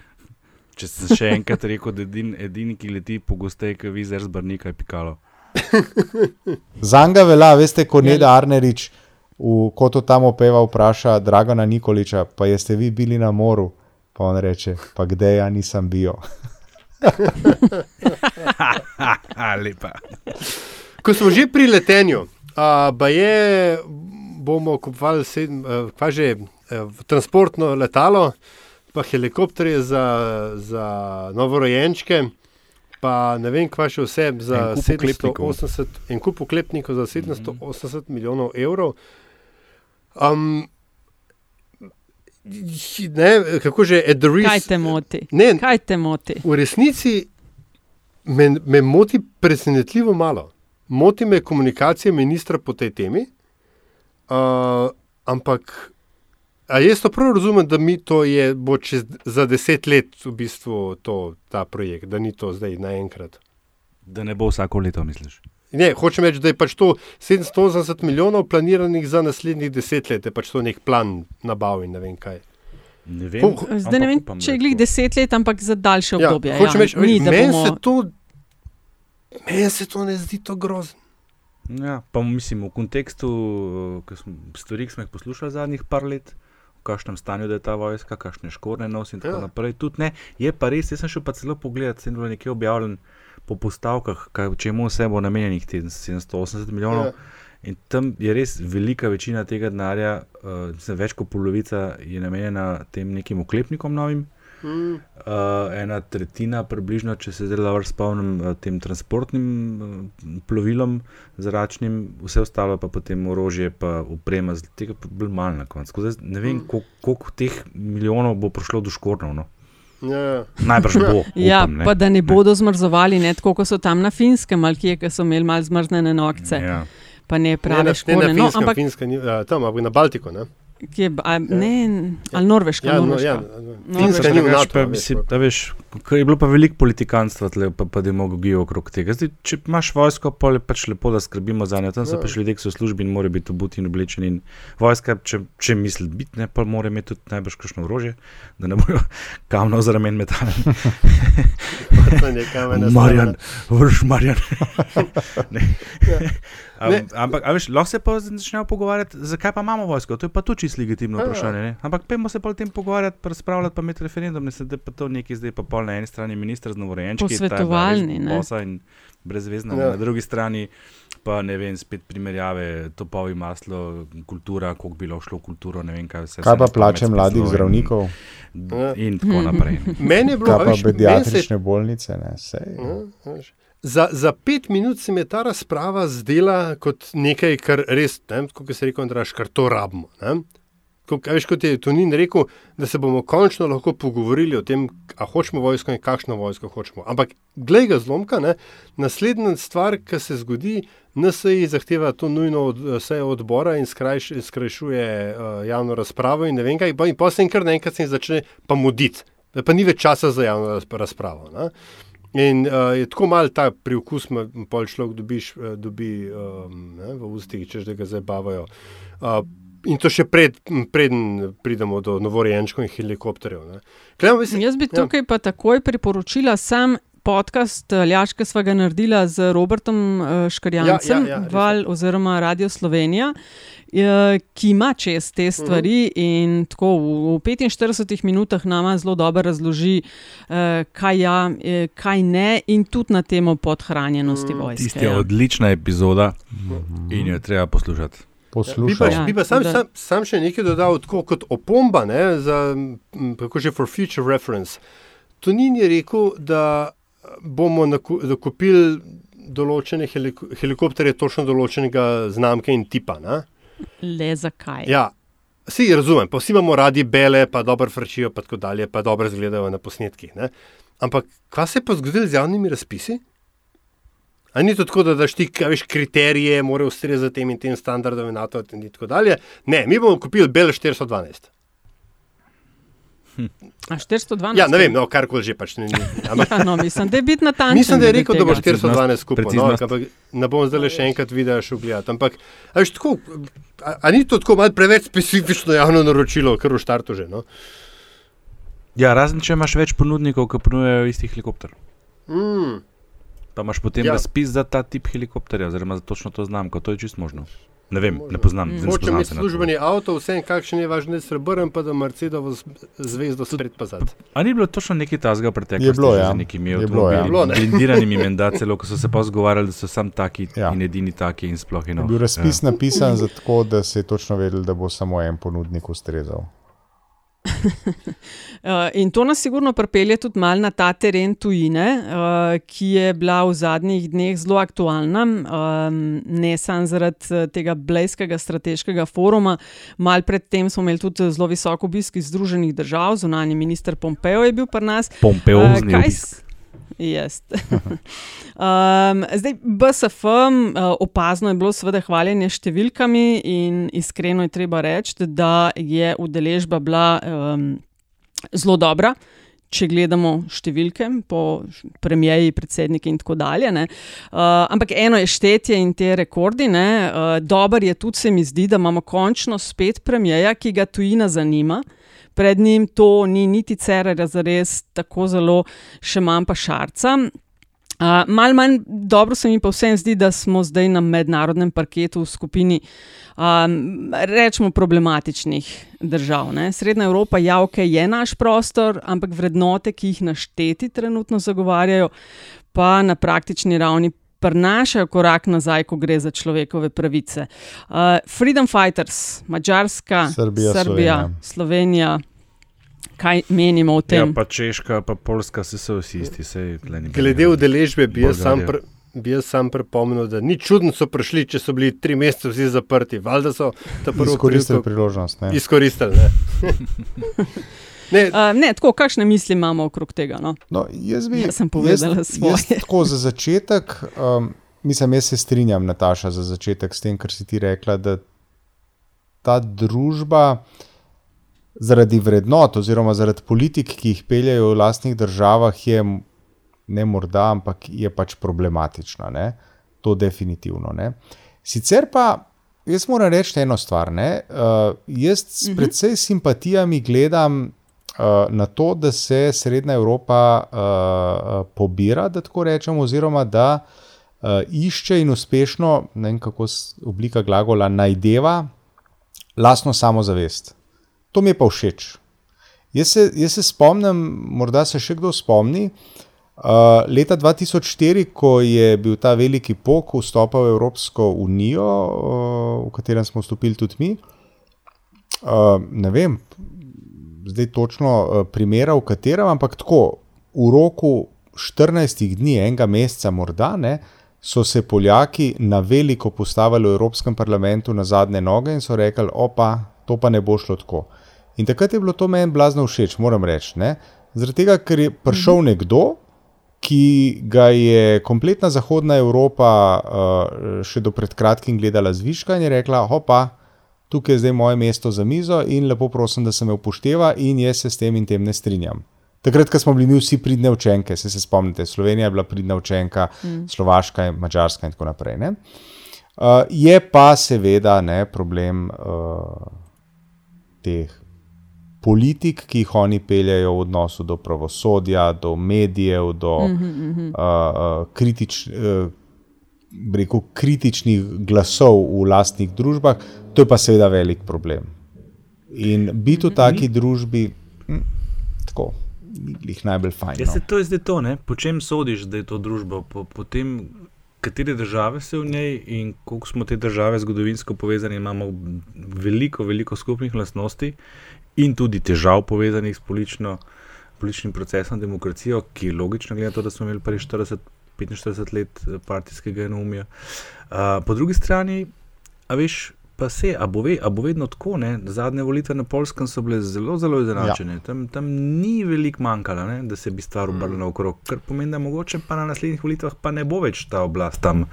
Če sem še enkrat rekel, da edini, edini ki leti pogosteje, kot vizer z brnika, je Pikalo. Zanga velja, veste, ko Ja. Neda Arnerič v kotu tam opeva, vpraša Dragana Nikoliča, pa jeste vi bili na moru, pa on reče, pa kde ja nisem bil. Ha, lepa. Ko smo že pri letenju, a, pa je, bomo kupovali sedem, a, kva že, a, transportno letalo, pa helikopterje za, za novorojenčke, pa ne vem, kva še vse za En kup oklepnikov. 780, en kup oklepnikov za 780 milijonov evrov. Um, ne, kako že, at the Kaj risk. te moti? Ne, Kaj te moti? V resnici me, me moti presenetljivo malo. Moti me komunikacija ministra po tej temi, uh, ampak a jaz to prav razumem, da mi to je bo čez, za deset let v bistvu to, ta projekt, da ni to zdaj naenkrat. Da ne bo vsako leto, misliš? Ne, hočem reči, da je pač to 780 milijonov planiranih za naslednjih deset let, je pač to nek plan nabav in ne vem kaj. Ne vem. Ko- Zdaj ne vem, če je glih deset let, ampak za daljše Ja, obdobje. hočem reči, Ni, da meni bomo... se to, meni se to ne zdi to grozno. Ja, pa mislim, v kontekstu eh, smo, stvari, ki smo jih poslušali zadnjih par let, v kakšnem stanju je ta vojska, kakšne škorne nosi in tako Ja. naprej. Tudi ne, je pa res, jaz sem šel pa celo pogledat, sem bil nekje objavljen po postavkah, kaj, čemu vse bo namenjenih teh 780 milijonov. Ja. In tam je res velika večina tega denarja, uh, mislim, več kot polovica je namenjena tem nekim oklepnikom novim. Mm. Uh, ena tretjina, približno, če se zdaj dobro spomnim, uh, tem transportnim uh, plovilom, zračnim, vse ostalo pa potem orožje, pa uprema, tega pa bolj malo na koncu. Da Ne vem, Mm. koliko, koliko teh milijonov bo prišlo do škornov. No? Ja. Najbrž bo. Ja, upam, ne. pa da ne bodo zmrzovali, ne tako kot so tam na finskem, ali kje, ki so imeli malo zmrznjene nokce. Ja. Pa ne Ne, prave na, ne škole. na No, Finskem, ampak Finska ni, a, tam, ampak na Baltiku. Ne? Kje, a, ne, ali Norveška. Ja, no, Norveška. ja, Norveška. Finska ni v NATO. pa, a veš, mislim, pol. da veš, ko je bilo pa veliko politikanstva tle, pa, pa demagogije okrog tega. Zdaj, če imaš vojsko, pa je pač lepo, da skrbimo za njo. Tam so Ja. pač ljudje, ki so v službi in morajo biti obuti in oblečeni. In vojska, če, če misli biti, ne, pa mora imeti tudi najbrž kakšno orožje, da ne bojo kamno za ramen metali. Nekaj Marjan, vrš Marjan. Ne. Ja. Am, Ne. ampak, veš, lahko se pa začnejo pogovarjati, zakaj pa imamo vojsko. To je pa tudi čisto legitimno Ja, vprašanje. Ne? Ampak pojmo se pa o tem pogovarjati, razpravljati, pa imeti referendum. Ne se da pa to neki zdaj pa pol na eni strani ministr z novorojenčki, Posvetovalni, ne. Bosa in brezvezna. Ja. Na drugi strani pa ne vem, spet primerjave, topovi maslo, kultura, koliko bi lahko šlo v kulturo, ne vem kaj vse. Kaj pa plače mladih in- zdravnikov, In tako naprej. ne. Meni je bilo, kaj a pa veš, meni se pediatrične bolnice. Ne, sej. Ja, veš. Za, za pet minut se mi je ta razprava zdela kot nekaj, kar res, ne, kot se reče, Andraš, kar to rabimo. Ne. Ko, a veš, kot je Tonin rekel, da se bomo končno lahko pogovorili o tem, a hočemo vojsko in kakšno vojsko hočemo. Ampak, glej ga zlomka, ne, naslednja stvar, ki se zgodi, NSI zahteva to nujno od, sejo odbora in skrajš, skrajšuje uh, javno razpravo in ne vem kaj, in potem kar naenkrat se jim začne pa muditi, pa ni več časa za javno razp- razpravo. Ne. In uh, je tako mal ta priokus, pol človek dobiš, uh, dobi um, ne, v ustih, češ da ga zabavajo. Uh, in to še pred, preden pridemo do novorojenčkov in helikopterjev. ne. Klemo, mislim, Jaz bi ja. tukaj pa takoj priporočila sam podcast Ljaš, ki smo ga naredila z Robertom eh, Škarjancem, Ja, ja, ja. Val oziroma Radio Slovenija. eh, Ki ima čez te stvari, in tako v, v 45 minutah nama zelo dobro razloži, eh, kaj ja, eh, kaj ne, in tudi na temo podhranjenosti vojske. Tisti je ja. odlična epizoda in jo je treba poslušati. Bi pa, Poslušal. Ja, bi pa sam, da- sam, sam še nekaj dodal, tako kot opomba, ne, za, kako že for future reference. Tonin je rekel, da bomo naku- nakupili določene heliko, helikopterje, točno določenega znamke in tipa. Ne? Le zakaj? Ja, vsi razumem, pa vsi imamo radi bele, pa dobro frčijo, pa tako dalje, pa dobro izgledajo na posnetkih. Ne? Ampak kaj se je pa zgodilo z javnimi razpisi? A ni to tako, da daš ti kaj, veš, kriterije, morajo ustrezati tem in tem standardom in NATO in tako dalje? Ne, mi bomo kupili bele 412. A 412? Ja, ne vem, no, karkoli že pač ne. ni. Ampak, Ja, no, mislim, da je biti natančen. Mislim, da je rekel, da bo tega. 412 skupaj, no, ampak ne bom zdaj še enkrat videl, šel gledati. Ampak, a, veš, tako, a, a ni to tako malo preveč specifično javno naročilo, kar v štartu že? No? Ja, razen če imaš več ponudnikov, ki ponujajo isti helikopter. Mm. Pa imaš potem Ja. ja. razpis za ta tip helikopterja, oziroma za točno to znamko. To je čisto možno. Ne vem, ne poznam. ne Hoče to. službeni avto, vse kakšen je važno, srebrn, pa da Mercedovo zvezdo spred pa zad. A ni bilo točno nekaj tazga v preteklosti? Je bilo, ja. z nekimi Je bilo, ja. Je bilo, ne. Blindiranimi menda, celo ko so se pa zgovarjali, da so sam taki Ja. ja. in edini taki in sploh eno. bil razpis ja. napisan za tako, da se je točno vedel, da bo samo en ponudnik ustrezal. Uh, in to nas sigurno pripelje tudi malo na ta teren tujine, uh, ki je bila v zadnjih dneh zelo aktualna, um, ne samo zaradi eh, tega Blejskega strateškega foruma. Mal predtem smo imeli tudi zelo visok obisk iz Združenih držav, zunanji minister Pompeo je bil pri nas. Pompeozni Eh, kaj obisk. Yes. um, zdaj, BSF, uh, opazno je bilo seveda hvaljenje številkami, in iskreno je treba reči, da je udeležba bila um, zelo dobra. Če gledamo številke po premijeji, predsedniki in tako dalje. ne. Uh, ampak eno je štetje in te rekordi. Uh, Dober je tudi, se mi zdi, da imamo končno spet premijeja, ki ga tujina zanima. Pred njim to ni niti Cerera za res tako zelo, še manj pa Šarca. Uh, mal manj dobro se mi pa vsem zdi, da smo zdaj na mednarodnem parketu v skupini, um, rečemo, problematičnih držav. Ne? Srednja Evropa, ja, ok, je naš prostor, ampak vrednote, ki jih našteti trenutno zagovarjajo, pa na praktični ravni. Prinašajo korak nazaj, ko gre za človekove pravice. Uh, Freedom Fighters, Mačarska, Srbija, Srbija Slovenija. Kaj menimo o Ja, tem? pa Češka, pa Poljska, vse so vsi isti. Glede udeležbe bi jaz sam, pr, bi jaz sam pripomnil, da ni čudno, so prišli, če so bili tri mesece vsi zaprti. Valjda so ta prvo Izkoristili priložnost. Ne? izkoristili. Ne? Ne. Uh, ne, tako, kakšne misli imamo okrog tega? No? No, jaz, bi, Jaz sem povedala jaz, svoje. Jaz, tako za začetek, um, mislim, jaz se strinjam, Nataša, za začetek s tem, kar si ti rekla, da ta družba zaradi vrednot oziroma zaradi politik, ki jih peljejo v lastnih državah, je ne morda, ampak je pač problematična. Ne? To definitivno. Ne? Sicer pa. Jaz moram reči eno stvar. Uh, jaz s predvsej simpatijami gledam uh, na to, da se Srednja Evropa uh, pobira, da tako rečem, oziroma da uh, išče in uspešno, ne vem kako oblika glagola, najdeva lastno samozavest. To mi je pa všeč. Jaz se, jaz se spomnim, morda se še kdo spomni. Uh, leta 2004, ko je bil ta veliki pok vstopa v Evropsko unijo, uh, v katerem smo vstopili tudi mi, uh, ne vem, zdaj točno uh, primera, v katerem, ampak tako v roku 14 dni, enega meseca, morda ne, so se Poljaki na veliko postavili v Evropskem parlamentu na zadnje noge in so rekli: opa, to pa ne bo šlo tako. In takrat je bilo to meni blazno všeč, moram reči. Zaradi tega, ker je prišel mhm. nekdo, ki ga je kompletna Zahodna Evropa uh, še do pred kratkim gledala zviška in je rekla: Hopa, tukaj je zdaj moje mesto za mizo in lepo prosim, da se me upošteva in jaz se s tem in tem ne strinjam. Takrat, ko smo bili mi vsi pridne učenke, se, se spomnite, Slovenija je bila pridna učenka, mm. Slovaška, Mačarska in tako naprej. Uh, je pa seveda ne, problem uh, teh politik, ki jih oni peljajo v odnosu do pravosodja, do medijev, do mm -hmm. uh, kritič, uh, rekel, kritičnih glasov v lastnih družbah, to je pa seveda velik problem. In biti v taki družbi, hm, tako, jih najbolj fajn. Ja, No. se to je zdaj to, ne? po čem sodiš, da je to družba, po, po tem, katere države so v njej in koliko smo te države zgodovinsko povezani, imamo veliko, veliko skupnih lastnosti in tudi težav povezanih s politično, političnim procesom, demokracijo, ki je logično, glede na to, da smo imeli prej 40-45 let eh, partijskega enoumija. Uh, po drugi strani, a veš, pa se, a bo, ve, a bo vedno tako, ne? zadnje volitve na Polskem so bile zelo, zelo izenačene, ja. tam, tam ni veliko manjkalo, ne? da se bi stvar obrnila naokrog, kar pomeni, da mogoče pa na naslednjih volitvah pa ne bo več ta oblast tam.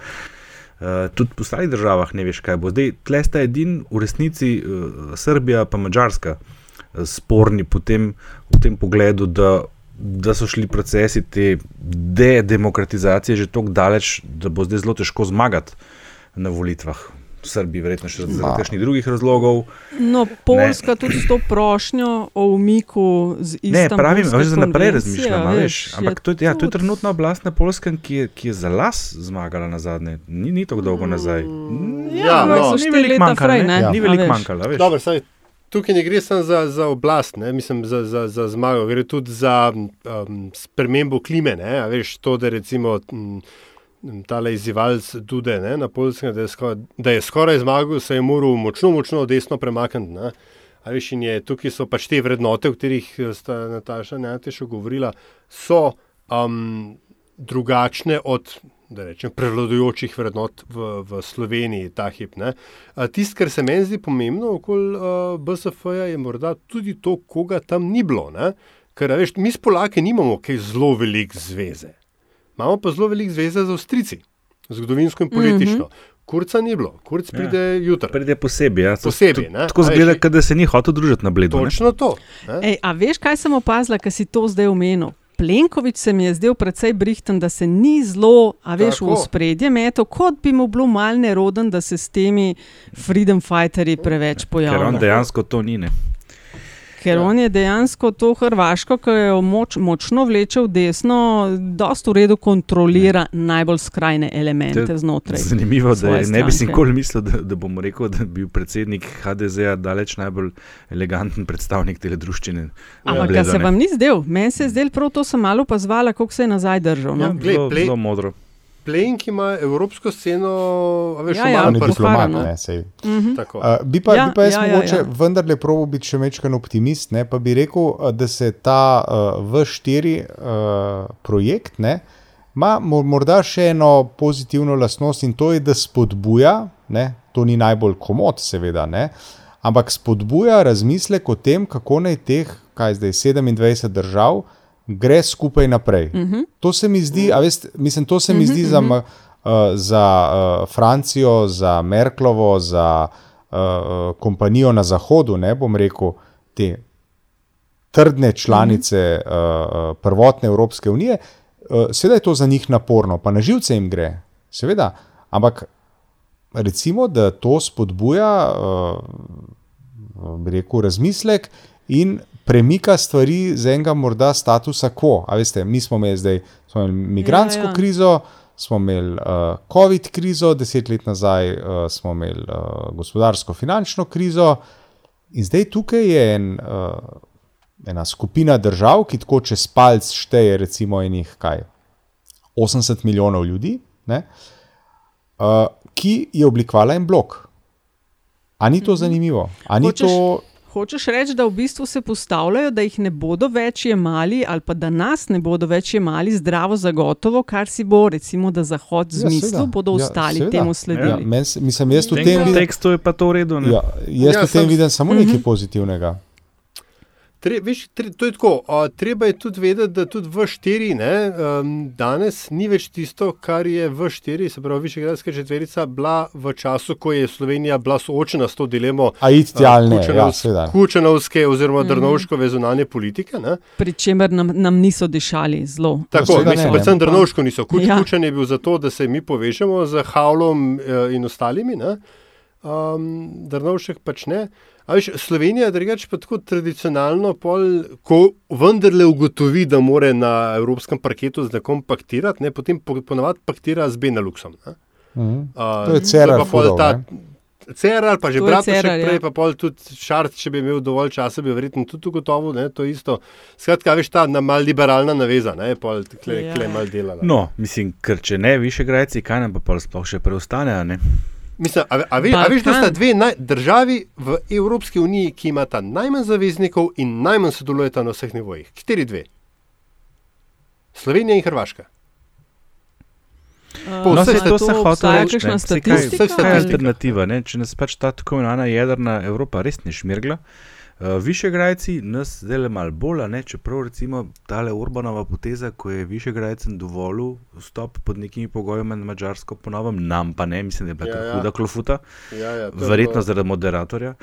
Uh, tudi po ostalih državah ne veš, kaj bo. Zdaj, tle sta edini v resnici uh, Srbija in Mačarska uh, sporni po tem, v tem pogledu, da, da so šli procesi te de-demokratizacije že tako daleč, da bo zdaj zelo težko zmagati na volitvah. V Srbiji, verjetno še zaradi kakšnih drugih razlogov. No, Poljska tudi s to prošnjo o umiku z Ne, pravim, Istanbulske veš, da naprej konvencije, razmišljam, veš. je Ampak to je, ja, to je trenutna oblast na Polskem, ki je, ki je za las zmagala na zadnje. Ni, ni tako dolgo nazaj. Ja, ampak no. so ni štiri veliko leta manjkalo, prej, ne? ne? Ni A veliko veš. manjkalo, veš. Dobro, saj, tukaj ne gre samo za, za oblast, ne? mislim za, za, za zmago, gre tudi za um, spremembo klime. Ne? Veš, to, da recimo m, tale izzivalc Dude ne, na Poljskem, da, je skoraj- da je skoraj zmagal, se je moral močno, močno desno premakniti. ne. A Veš, in je, tukaj so pač te vrednote, o katerih sta Nataša in Anteša govorila, so um, drugačne od da rečem, prevladujočih vrednot v, v Sloveniji ta hip. ne. Tisto, kar se meni zdi pomembno okoli uh, BSF-ja, je morda tudi to, koga tam ni bilo. Ne? Ker, a veš, mi s Polaki nimamo kaj zelo velik zveze. Imamo pa zelo velik zveze z Avstrici, zgodovinsko in politično. Mm -hmm. Kurca ni bilo, kurc pride ja. jutri. Pride posebej. Ja. Posebej, ne. Tako zgleda, da se ni hotel družiti na bledu. ne. Točno to. Ne? Ej, a veš, kaj sem opazila, ker si to zdaj omenil? Plenković se mi je zdel precej brihten, da se ni zelo, a veš, Tako. v spredje metal, kot bi mu bilo mal neroden, da se s temi freedom fighterji preveč Ker on pojavlja. dejansko to ni. Ne. Ker on je dejansko to Hrvaško, ki jo moč, močno vleče v desno, dosta v redu kontrolira najbolj skrajne elemente To znotraj. Zanimivo, da je, ne bi si nikoli mislil, da, da bom rekel, da bi bil predsednik HDZ-a daleč najbolj eleganten predstavnik te družščine. Ampak Bledo, ja, se vam ni zdel? Meni se je zdel prav to, sem malo opazvala, kako se je nazaj držal. No? Ja, glej, zelo, play- modro. Plenk ima evropsko sceno, a veš, Ja, ja, On je diplomat, ne, sej. Mhm. Tako. Uh, bi, pa, Ja, bi pa jaz ja, ja, mogoče ja, ja. vendarle probo biti še mečken optimist, ne, pa bi rekel, uh, da se ta uh, V4 uh, projekt ne, ima mo- morda še eno pozitivno lastnost in to je, da spodbuja, ne, to ni najbolj komod, seveda, ne, ampak spodbuja razmislek o tem, kako naj teh kaj zdaj, 27 držav, gre skupaj naprej. Uh -huh. To se mi zdi, a veste, mislim, to se mi zdi za, uh, za uh, Francijo, za Merklovo, za uh, kompanijo na Zahodu, ne bom rekel, te trdne članice uh -huh. uh, prvotne Evropske unije. Uh, seveda je to za njih naporno, pa na živce jim gre, seveda, ampak recimo, da to spodbuja, uh, bi rekel, razmislek in premika stvari z enega morda statusa quo. A veste, mi smo imeli zdaj smo imeli migransko ja, ja. krizo, smo imeli uh, COVID krizo, deset let nazaj uh, smo imeli uh, gospodarsko-finančno krizo, in zdaj tukaj je en, uh, ena skupina držav, ki tako čez palc šteje, recimo, enih kaj. 80 milijonov ljudi, ne, uh, ki je oblikovala en blok. A ni to zanimivo? A ni Hočeš- to. Hočeš reči, da v bistvu se postavljajo, da jih ne bodo več jemali, ali pa da nas ne bodo več jemali zdravo za gotovo, kar si bo, recimo, da Zahod zmislil, seveda. bodo Ja, ostali seveda. temu sledili. Ja, men, mislim, jaz v tem tem kontekstu je pa to v redu. ne? ja, jaz Ja, v tem sam- vidim samo nekaj pozitivnega. Tre, veš, tre, to je tako. A, treba je tudi vedeti, da tudi V4 ne, um, danes ni več tisto, kar je V4, se pravi Višegradska četverica, bila v času, ko je Slovenija bila soočena s to dilemo A iti ali ne, ja, Kučanovs- seveda. Kučanovske oziroma Mhm. Drnovškove zunanje politike. Ne. Pri čemer nam, nam niso dišali zelo. Tako, seveda mislim, ne, predvsem Drnovško niso. Kuč, Ja. ja. Kučan je bil zato, da se mi povežemo z Havlom eh, in ostalimi, ne. um, Drnovšek pač ne. Veš, Slovenija je drugače pa tako tradicionalno, pol, ko vendarle ugotovi, da more na evropskem parketu z nekom paktirati, ne, potem po, ponavadi paktira z Beneluxom. Ne. Mhm. Uh, To je Cerar pa pol furov, ta-. Cerar, pa že Bratušek Cerar, ja. prej, pa pol tudi Šart, če bi imel dovolj časa, bi verjetno tudi ugotovil, ne, to isto. Skratka, veš, ta na mal liberalna naveza, ne, pol tle, Ja. tle mal delala. No, mislim, ker če ne, višegrajci, kaj nam pa pol sploh še preostane, ne? Mislim, a, a, ve, a veš, da sta dve naj, državi v Evropski uniji, ki imata najmanj zaveznikov in najmanj sodelujeta na vseh nivojih. Kateri dve? Slovenija in Hrvaška. Po No, vseh saj to to hotel obstaja reči. Kaj je ali? alternativa? Ne? Če nas pač ta tako imenovana jedrna Evropa res ne šmirgla, uh, višegrajci nas zdaj le malo bolj, a ne? čeprav recimo tale Urbanova poteza, ko je višegrajcem dovolil vstop pod nekimi pogoji na Mačarsko, ponovim, nam pa ne, mislim, da je bila Ja, ja. huda klofuta. Ja, ja, Verjetno bilo- zaradi moderatorja.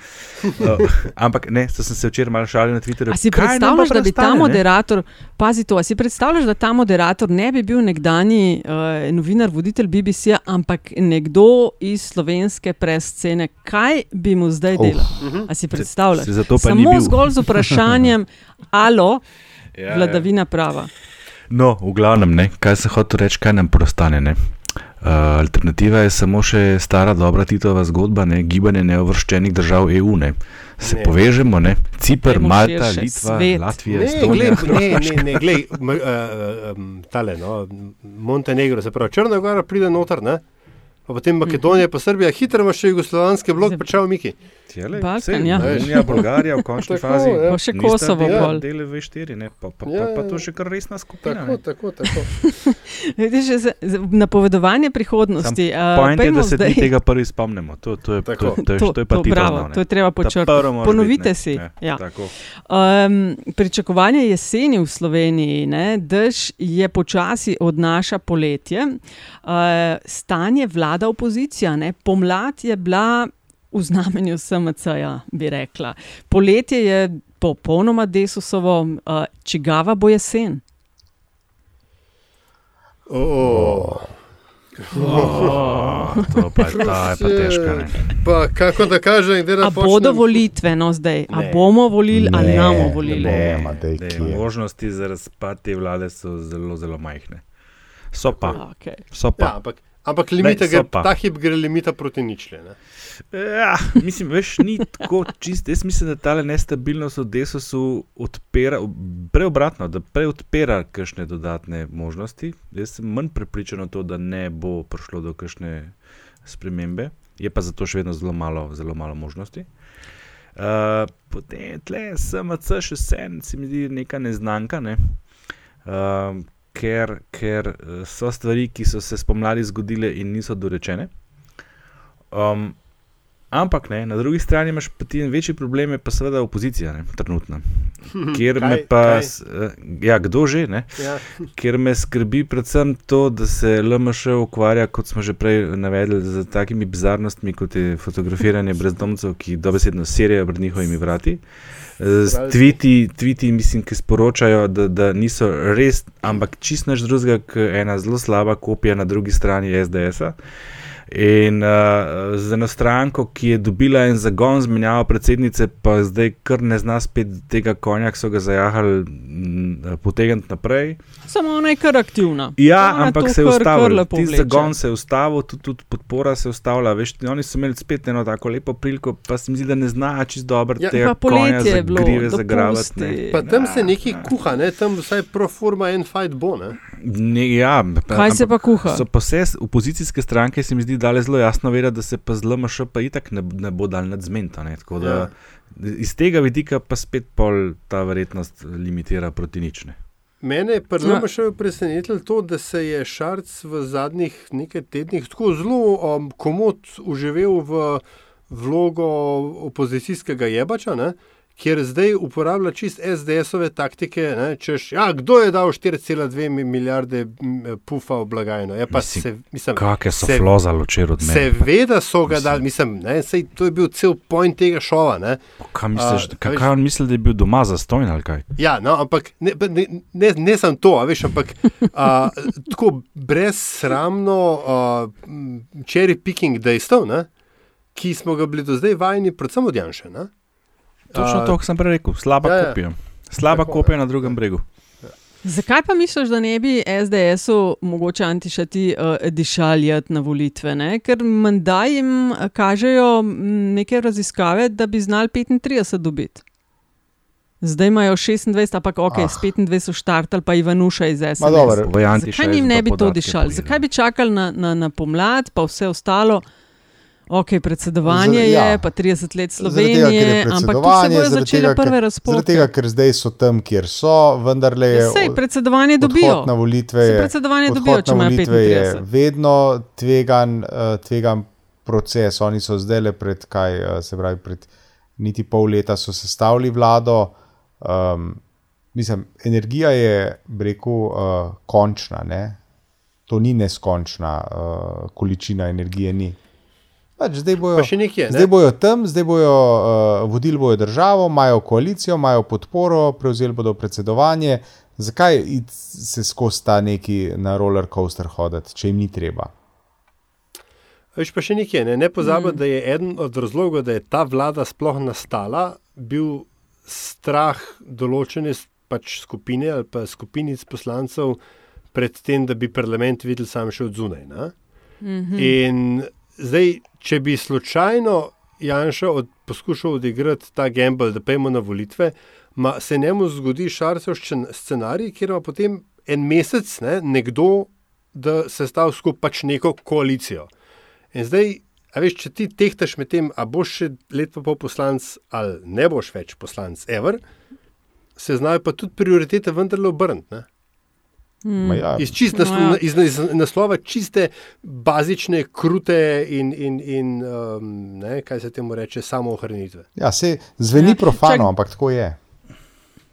Uh, ampak ne, sem se včeraj malo šalil na Twitterju. A si Kaj nam pa predstavljaš, da bi ta preostane, ne? moderator, pazi to, si predstavljaš, da ta moderator ne bi bil nekdani uh, novinar, voditelj BBC-ja, ampak nekdo iz slovenske prescene, kaj bi mu zdaj Uf. delal? A si predstavljaš? Se ni Samo zgolj z vprašanjem, alo, Ja, ja. vladavina prava. No, v glavnem, ne, kaj se hoče reči, kaj nam preostane. Ne? Uh, alternativa je samo še stara, dobra Titova zgodba, ne? gibanje neovrščenih držav EU. Ne? Se Ne. povežemo, ne? Cipr, Malta, Litva, svet. Latvija, Estonija. glej, ne, ne, ne, glej, uh, um, tale, no, Montenegro, se pravi Črna Gora pride noter, ne? Pa potem Makedonija, pa Srbija, hitro imaš še jugoslovanski blok, pa čau Miki. Tjele, Balkan, ja. Romunija, Bolgarija v končni Tako, fazi. ja. Pa še Kosovo dela- pol. Dele V4, ne, pa, pa, Ja, pa, pa ja, to ja. še kar resna skupina. Tako, ne. tako, tako. Vidiš, napovedovanje prihodnosti. Uh, Point je, da se zdaj- tega prvi spomnimo. To, to, je, to, Tako. to, je, to je pa to, bravo, to je treba počrtati. Ponovite si. Ja. Tako. Um, pričakovanje jeseni v Sloveniji, ne, dež je počasi odnaša poletje, uh, stanje vlada opozicija. Ne, pomlad je bila v znamenju SMC-ja, bi rekla. Poletje je popolnoma desusovo, uh, čigava bo jesen. Oh. Oh, to pa, je- ta je pa težka. Ne. Pa kako da kaže, da A ne bodo volitve, no zdaj, a Ne. bomo volili ali Ne, ne bomo ne volili. Ne, daj, ne, kje. možnosti za razpad te vlade so zelo, zelo majhne. So pa. Okay. So pa. Ja, ampak, ampak limita, so gre, ta hip gre limita proti ničle. Ne? Ja, mislim, veš, ni tako čist. Jaz mislim, da ta nestabilnost v desusu odpira, prej obratno, da prej odpira kakšne dodatne možnosti. Jaz sem manj prepričan o to, da ne bo prišlo do kakšne spremembe, je pa zato še vedno zelo malo, zelo malo možnosti. Uh, potem tle SMC še vsem, se mi zdi neka neznanka, ne? uh, ker, ker eh, so stvari, ki so se spomladi zgodile in niso dorečene. Um, Ampak ne, na drugi strani imaš en večji problem, pa seveda opozicija, ne, trenutno. Kjer me Kaj- pa, kaj? eh, ja, kdo že, ne? Ja. Ker me skrbi predvsem to, da se LMŠ ukvarja, kot smo že prej navedli, z takimi bizarnostmi, kot je fotografiranje brezdomcev, ki dobesedno serijo pred njihovimi vrati. Eh, Z tviti, tviti, mislim, ki sporočajo, da, da niso res, ampak čist nič drugega, ena zelo slaba kopija na drugi strani SDS-a. In uh, z eno stranko, ki je dobila en zagon zmenjavo predsednice, pa zdaj kar ne zna spet tega konja, ki so ga zajahali, mm, potegniti naprej. Samo ona je kar aktivna. Ja, Ona ampak se je kar- kar ustavil. lepo Ti vleče. zagon se je ustavil, tudi, tudi podpora se je ustavila. Veš, oni so imeli spet eno tako lepo priliko, pa se mi zdi, da ne znajo čist dobro Ja, tega konja je bilo, zagrive, zagravati. dopusti. ne. Pa tam se nekaj kuha, ne? tam vsaj pro forma en fight bo. Ne? Ne, ja, pa- Kaj se pa kuha? So pa vse opozicijske stranke, se mi zdi, dale zelo jasno vedeti, da se pa z LMŠ pa itak ne, ne bo dal nadzmenta. Ne? Tako da Ja. iz tega vidika pa spet pol ta verjetnost limitira proti nične. Mene je Ja. prvo še presenetilo to, da se je Šarc v zadnjih nekaj tednih tako zelo um, komod uživel v vlogo opozicijskega jebača, ne? Kjer zdaj uporablja čist SDS-ove taktike. Ne? Češ, ja, kdo je dal 4,2 mi- milijarde pufa v blagajno? Je pa Mislim, se, mislim, Kakšne so se- flozali včeraj od mene? Seveda so ga dali, mislim, ne, sej, to je bil cel point tega šova. Ne. Kaj misliš, A, kaj, kaj on misli, da je bil doma zastojn ali kaj? Ja, no, ampak ne, ne, ne, ne samo to, a veš, ampak a, tako brezsramno cherry picking dejstev, ne, ki smo ga bili do zdaj vajeni, predvsem od Janša. Ne. Točno to, kar sem prej rekel, slaba ja, ja, ja. kopija. Slaba Tako, kopija na drugem bregu. Zakaj pa misliš, da ne bi SDS-u mogoče antišati uh, dišaljati na volitve? Ne? Ker menda jim eh, kažejo m, neke raziskave, da bi znali 35 dobiti. Zdaj imajo 26, ampak ok, Ah. s 25 so štartali, pa Ivanuša iz Jantiša Zakaj jim ne bi to dišali? Zakaj bi čakali na, na, na pomlad, pa vse ostalo? Ok, predsedovanje Zaradi- je, ja. pa 30 let Zaradi tega, je Slovenije, ampak tu se začele tega, ker- prve razpoke. Zaradi tega, ker zdaj so tam, kjer so, vendarle je Ja, sej, predsedovanje dobijo. na volitve. Je- predsedovanje dobijo, če imajo volitve je 35. vedno tvegan, uh, tvegan proces. Oni so zdaj le pred, kaj uh, se pravi, pred niti pol leta so sestavili vlado. Um, mislim, energija je, rekel, uh, končna. Ne? To ni neskončna uh, količina energije. Ni. Pač zdaj bojo, Pa še nekaj, ne? zdaj bojo tam, zdaj bojo uh, vodili bojo državo, imajo koalicijo, imajo podporo, prevzeli bodo predsedovanje. Zakaj se skozi ta neki na roller coaster hoditi, če jim ni treba? Veš pa še nekaj, ne, ne pozabi, mm. da je eden od razlogov, da je ta vlada sploh nastala, bil strah določene pač skupine ali pa skupinic poslancev pred tem, da bi parlament videl sam še od zunaj. Ne? Mhm. In zdaj, če bi slučajno Janša od, poskušal odigrati ta gamble, da pojmo na volitve, ma, se njemu zgodi šarcev scen- scenarij, kjer ima potem en mesec ne, nekdo, da se stavi skupaj pač neko koalicijo. In zdaj, a veš, če ti tehtaš med tem, a boš še let pa pol poslanc ali ne boš več poslanc, ever, se znajo pa tudi prioritete vendarle obrniti. Ma Ja, Iz, čist No, naslo, ja. iz, iz naslova čiste, bazične, krute in, in, in um, ne, kaj se temu reče, samoohranitve. ja, se zveni Ja, ja, profano, čak- ampak tako je.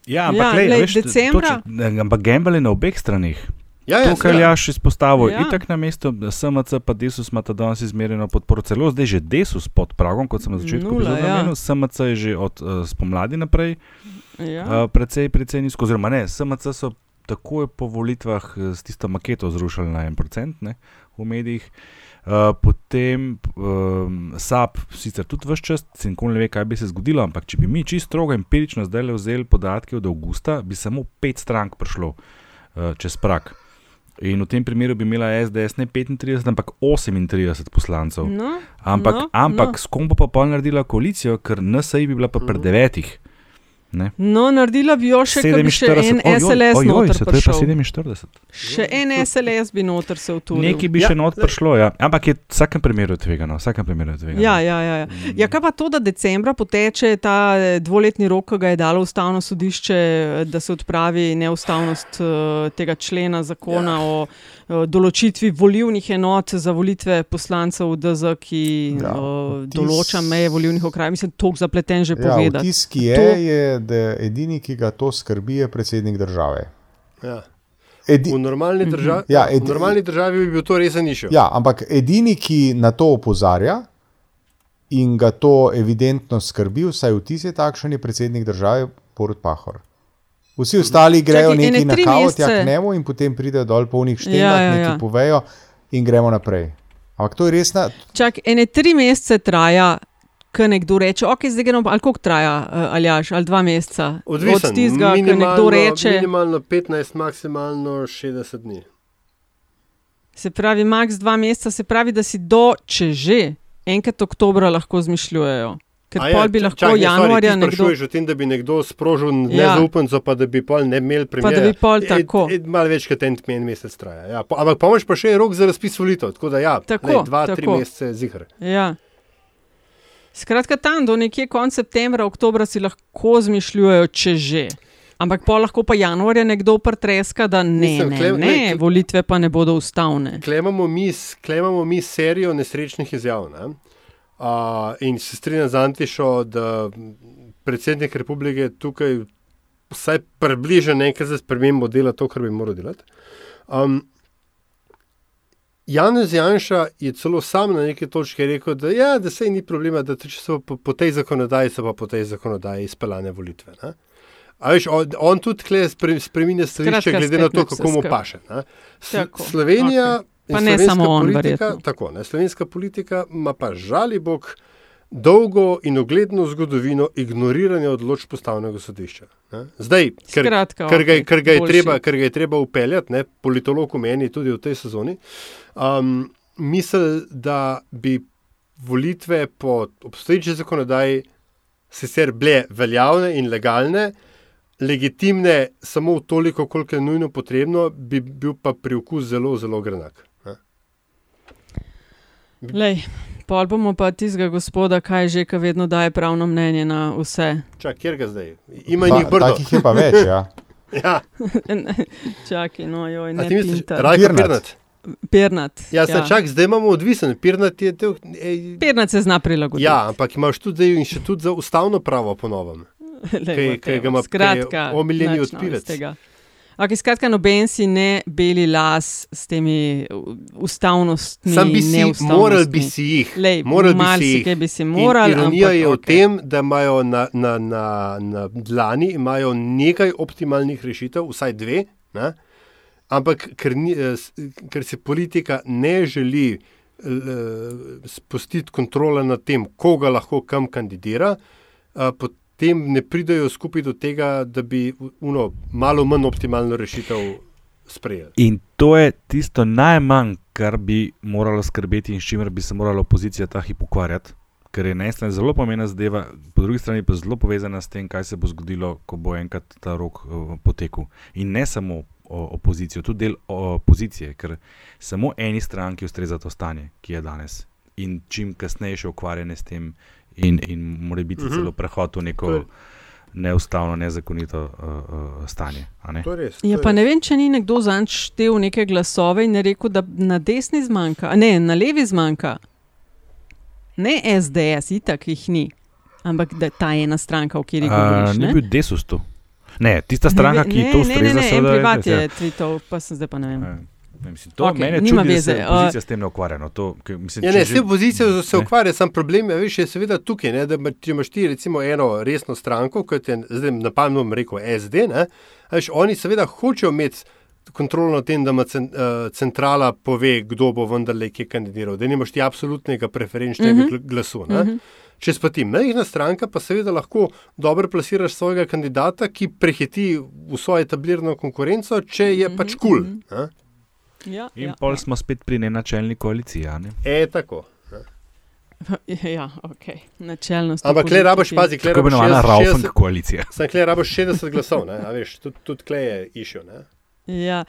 Ja, ampak Ja, lej, glej, veš, decembra- točno- ampak gamble je na obeh stranih. Ja, To, kar je seveda. Jaš izpostavil, Ja. ja. itak na mestu SMC pa Desus ima ta danes izmerjeno podporo, celo zdaj že Desus pod pragom, kot sem na začetku Nula, ja. omenil, SMC je že od uh, spomladi naprej Ja. uh, precej, precej nizko, oziroma ne, SMC so takoj po volitvah eh, s tisto maketo zrušili na 1% ne, v medijih. Uh, potem um, SAP, sicer tudi vse čas, se nikoli ne ve, kaj bi se zgodilo, ampak če bi mi čisto strogo empirično zdaj le vzeli podatke od avgusta, bi samo pet strank prišlo uh, čez prak. In v tem primeru bi imela SDS ne 35, ampak 38 poslancev. No, Ampak, no, ampak no. s kom bo pa pol naredila koalicijo, ker NSA bi bila pa pri devetih. Ne? No, naredila bi jo še, če bi še en SLS ojoj, noter prišel. 47. Še en SLS bi noter se uturil. Nekaj bi Ja, še not prišlo, ja. ampak je v vsakem primeru tvegano. v Vsakem primeru tvegano. Ja, ja, ja, ja. ja, kaj pa to, da decembra poteče ta eh, dvoletni rok, ki ga je dalo ustavno sodišče, eh, da se odpravi neustavnost eh, tega člena zakona ja. o določitvi volivnih enot za volitve poslancev v DZ, ki Ja, uh, vtis- določa meje volivnih okrajev. Mislim, toliko zapleten že Ja, povedati. vtis, ki je, To- je, da edini, ki ga to skrbi, je predsednik države. Ja. Edi, V normalni državi, Ja, v edi- normalni državi bi bil to resen išel. ja, ampak edini, ki na to opozarja in ga to evidentno skrbi, vsaj vtis je takšen, je predsednik države Borut Pahor. Vsi ostali grejo Čakaj, neki na kavo, tja k njemu in potem pridejo dol polnih štengah, Ja, ja, ja, ja, neki povejo in gremo naprej. Ampak to je resna. Čak, ene tri mesece traja, ko nekdo reče, ok, zdaj gremo, ali koliko traja, uh, aljaš, ali dva meseca. Odvisno. Od tistega, ko nekdo reče. Minimalno 15, maksimalno 60 dni. Se pravi, max dva meseca, se pravi, da si do, če že, enkrat oktobra lahko zmišljujejo. Ker A ja, pol bi lahko čak, januarja nekdo. nekdo. Sprašuješ o tem, da bi nekdo sprožil Ja. nezaupnico, pa da bi pol ne imel Pa da bi pol tako. Malo več kot en, en mesec traja. Ja. Po- Ampak pomoč pa še je rok za razpis volitev. Tako da ja, Tako, lej, dva, tri tako. mesece zihar. Ja. Skratka, tam do nekje konca septembra, oktobra si lahko zmišljujejo, če že. Ampak pa lahko pa januarja nekdo pretreska, da ne, Mislim, ne, klem- ne, kl- volitve pa ne bodo ustavne. Klemamo mi, klemamo mi serijo nesrečnih izjav. Ne? Uh, in se strinjam z Antišo, da predsednik republike tukaj vsaj približa nekaj za spremembo dela to, kar bi moral delati. Um, Janez Janša je celo sam na neki točki rekel, da, ja, da se ni problema, da če so po, po tej zakonodaji, so pa po tej zakonodaji izpeljane volitve. Ne? A veš, on, on tudi tle spre- spreminja stališče, glede na to, kako mu paše. Slovenija okej. Pa ne samo on, politika, verjetno. tako, ne, slovenska politika ima pa žali bog dolgo in ogledno zgodovino ignoriranja odločb ustavnega sodišča. Ne. Zdaj, ker, Skratka, ker, ga, je- okej, ker, ga je boljši. treba, ker ga je treba upeljati, ne, politolog v meni tudi v tej sezoni, um, misli, da bi volitve po obstoječi zakonodaji sicer bile veljavne in legalne, legitimne samo v toliko, koliko je nujno potrebno, bi bil pa priokus zelo, zelo grenak. Lej, pol bomo pa tistega gospoda, kaj že, ki vedno daje pravno mnenje na vse. Čak, kjer ga zdaj? Ima njih brdo. takih je pa več, ja. ja. Čakaj, no, joj, A ne ti misliš. Rajko Pirnat? Pirnat. Ja, ja. čak, zdaj imamo odvisen. Pirnat je te, ej, Pernat se zna prilagoditi. Ja, ampak imaš tudi inštitut za ustavno pravo po novem. Lej, Kaj- kaj ga ima Skratka, novega odpivec. Okay, skratka, noben si ne beli las s temi ustavnostmi. Sam bi si, moral bi si jih. Lej, moral bi si jih. bi si In moral, Ironija ampak je v okej. tem, da imajo na, na, na, na dlani imajo nekaj optimalnih rešitev, vsaj dve, ne? ampak ker, ni, eh, ker se politika ne želi eh, spustiti kontrole nad tem, koga lahko kam kandidira, eh, potem ne pridajo skupaj do tega, da bi uno, malo manj optimalno rešitev sprejeli. In to je tisto najmanj, kar bi moralo skrbeti in s čimer bi se morala opozicija ta hip ukvarjati. Ker je na eni strani zelo pomembna zadeva, po drugi strani pa zelo povezana s tem, kaj se bo zgodilo, ko bo enkrat ta rok uh, potekel. In ne samo opozicijo, tudi del opozicije, ker samo eni stranki ustreza to stanje, ki je danes. In čim kasneje še ukvarjanje s tem, in, in mora biti Mhm. celo prehod v neko To je- neustavno, nezakonito uh, uh, stanje. a Ne? To je res. Ja, pa ne vem, če ni nekdo zanj štel neke glasove in je rekel, da na desni zmanjka, a ne na levi zmanjka. Ne SDS, itak jih ni, ampak da ta ena stranka, o kateri A, govoriš. Ni ne? bil desus tu. Ne, tista stranka, ne, ki ne, to ne, ustreza, ne, ne, en seveda, privat SDS, ja. je tvitov, pa sem zdaj pa ne vem. Ne, mislim, to okay, meni je nima čudno, da veze, se uh, opozicija s tem ne ukvarja. No, to, ker, mislim, Ja, ne, že- vse opozicije se ukvarja, sam problem je, veš, je seveda tukaj, ne, da če imaš ti recimo eno resno stranko, kot je zdaj na pamet rekel SD, ne, a veš, oni seveda hočejo imeti kontrolo nad tem, da ima uh, centrala pove, kdo bo vendarle kje kandidiral, da nimaš ti absolutnega preferenčnega mm -hmm. glasu. Ne. Mhm. Če pa ti majhna stranka, pa seveda lahko dobro plasiraš svojega kandidata, ki prehiti vso etablirano konkurenco, če je pač kul. Cool, Ja, In ja, pol smo spet pri nenačelni koaliciji. a Ne? e, tako. ja, ok. Načelnost. Ampak le rabaš, pazi, kle Tako rabaš imenovana 60 Raufeng koalicija. Sam kle rabaš 60 glasov, ne? a veš, tudi, tudi kle je išel. Ne? Ja.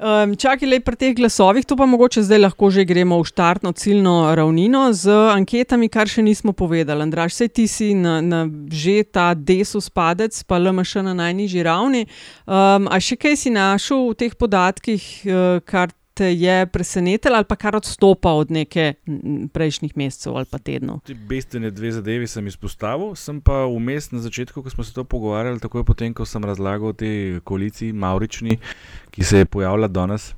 Um, čakaj, le pri teh glasovih, to pa mogoče zdaj lahko že gremo v štartno ciljno ravnino z anketami, kar še nismo povedali. Andraš, sej ti si na, na že ta desus padec, pa LMŠ na najnižji ravni. Um, a še kaj si našel v teh podatkih, uh, kar te je presenetilo, ali pa kar odstopa od neke prejšnjih mesecev ali pa tednov? Ti bistvene dve zadevi sem izpostavil, sem pa vmes na začetku, ko smo se to pogovarjali, takoj potem, ko sem razlagal o tej koaliciji Maurični, ki se je pojavila danes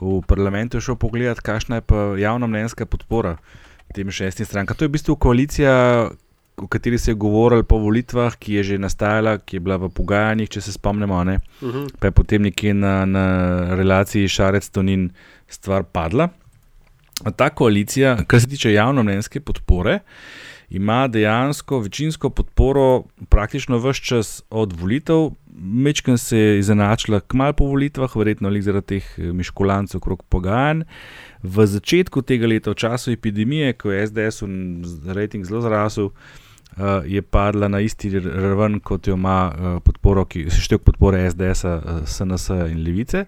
v parlamentu, šel pogledat, kakšna je pa javna mnenjska podpora tem šestim strankam. To je v bistvu koalicija, o kateri se je govorilo po volitvah, ki je že nastajala, ki je bila v pogajanjih, če se spomnimo, ne? Mhm. pa je potem nekje na, na relaciji Šarec-Tonin stvar padla. Ta koalicija, kar se tiče javnomnenjske podpore, ima dejansko večinsko podporo praktično vse čas od volitev. Mečken se je izenačila kmalu po volitvah, verjetno ali zaradi teh eh, miškulancev okrog pogajanj. V začetku tega leta, v času epidemije, ko je SDS rejting zelo zrasel, uh, je padla na isti raven, kot jo ima uh, podporo, ki seštevek podpore SDS, uh, SNS in Levice.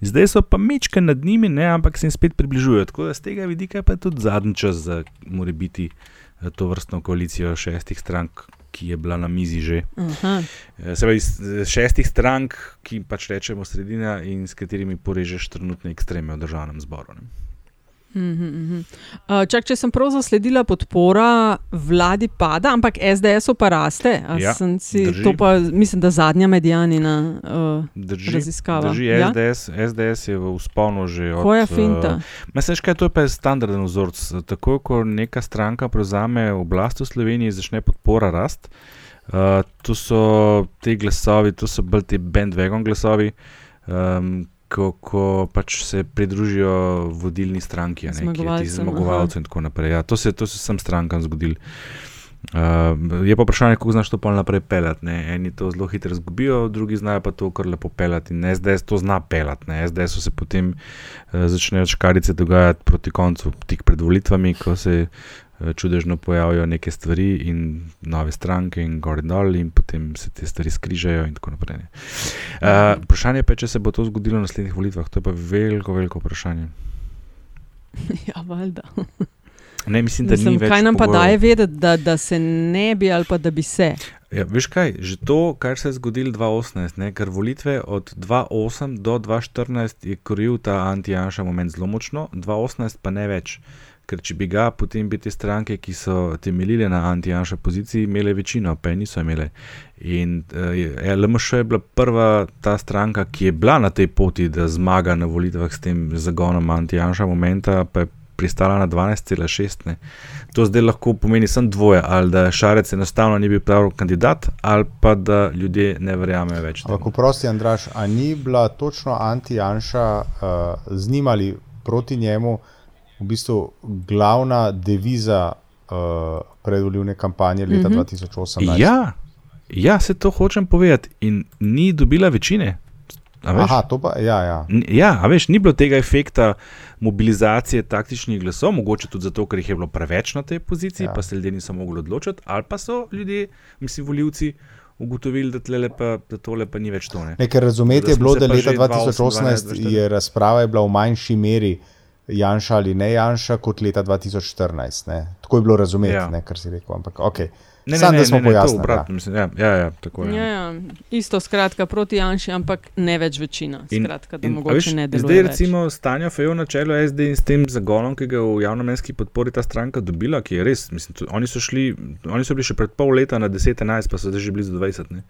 Zdaj so pa mečken nad njimi, ne, ampak se jim spet približujejo. Tako da z tega vidika je pa tudi zadnji čas za mora biti to vrstno koalicijo šestih strank. Ki je bila na mizi že. Aha. Eh, Se pravi, šestih strank, ki pač rečemo sredina in s katerimi porežeš trenutne ekstreme v državnem zboru. Ne. Mhm, mhm. Uh, čak, če sem prav zasledila, podpora vladi pada, ampak SDS-u pa raste. A Ja, si, drži. to pa mislim, da zadnja medijanina uh, Drži, raziskava. drži ja? SDS, SDS je v usponu že od. Koja finta? Uh, Mislim, kaj to je pa standarden vzorec. Takoj, ko neka stranka prevzame oblast v Sloveniji, začne podpora rast. Uh, to so ti glasovi, to so bolj ti bandwagon glasovi, um, ko, ko pač se pridružijo vodilni stranki, ne, ki je Zmagovalcem, zmagovalcev in tako naprej. Ja, to se, to se vsem strankam zgodilo. Uh, je pa vprašanje, kako znaš to pa naprej pelati. ne. Eni to zelo hitro izgubijo, drugi znajo pa to kar lepo pelati. In SDS to zna pelati. ne. SDS-u se potem uh, začnejo škarice dogajati proti koncu, tik pred volitvami, ko se čudežno pojavijo neke stvari in nove stranke in gor in dol, in potem se te stvari skrižajo in tako naprej. Uh, vprašanje pa je, če se bo to zgodilo na naslednjih volitvah. To je pa veliko, veliko vprašanje. ja, valjda. Ne, mislim, da Mislim, ni več kaj nam pa pogojev. daje vedeti, da, da se ne bi ali pa da bi se? Ja, veš kaj, že to, kar se je zgodilo 2018, ne, ker volitve od 2008 do 2014 je koril ta anti-janša moment zelo močno, 2018 pa ne več. Ker če bi ga, potem bi te stranke, ki so temeljile na anti-janša poziciji, imele večino, pa je niso imele. In je, LMŠ je bila prva ta stranka, ki je bila na tej poti, da zmaga na volitvah s tem zagonom anti-janša momenta, pa je pristala na 12,6. ne. To zdaj lahko pomeni samo dvoje, ali da Šarec enostavno ni bil pravi kandidat, ali pa da ljudje ne verjamejo več. Ampak, oprosti, Andraš, a ni bila točno anti-Janša uh, z njim ali proti njemu v bistvu glavna deviza uh, predvoljivne kampanje leta mm -hmm. 2018? Ja, ja, se to hočem povedati. In ni dobila večine. Aha, to pa, ja, ja. N- Ja, a veš, ni bilo tega efekta mobilizacije taktičnih glasov, mogoče tudi zato, ker jih je bilo preveč na tej poziciji, Ja. ja. pa se ljudje niso mogli odločiti, ali pa so ljudje, mislim, voljivci, ugotovili, da, tlele pa, da tole pa ni več to. Ne. Ne, razumeti je bilo, da leta že 2018 2012, je razprava je bila v manjši meri Janša ali ne Janša kot leta 2014. Ne. Tako je bilo razumeti, Ja. ne, kar si rekel. Ampak, okay. Ne, Samo ne, da ne, smo ne, pojasnili. obratno, mislim, ja, ja, ja, tako je. Ja, ja. Isto, skratka, proti Janši, ampak ne več večina. Skratka, da a mogoče veš, ne deluje. Zdaj, recimo, stanje Fejo na čelu SD in s tem zagonom, ki ga je v javnomnenjski podpori ta stranka dobila, ki je res, mislim, to, oni, so šli, oni so bili še pred pol leta na 10-11, pa so zdaj že blizu 20. Ne.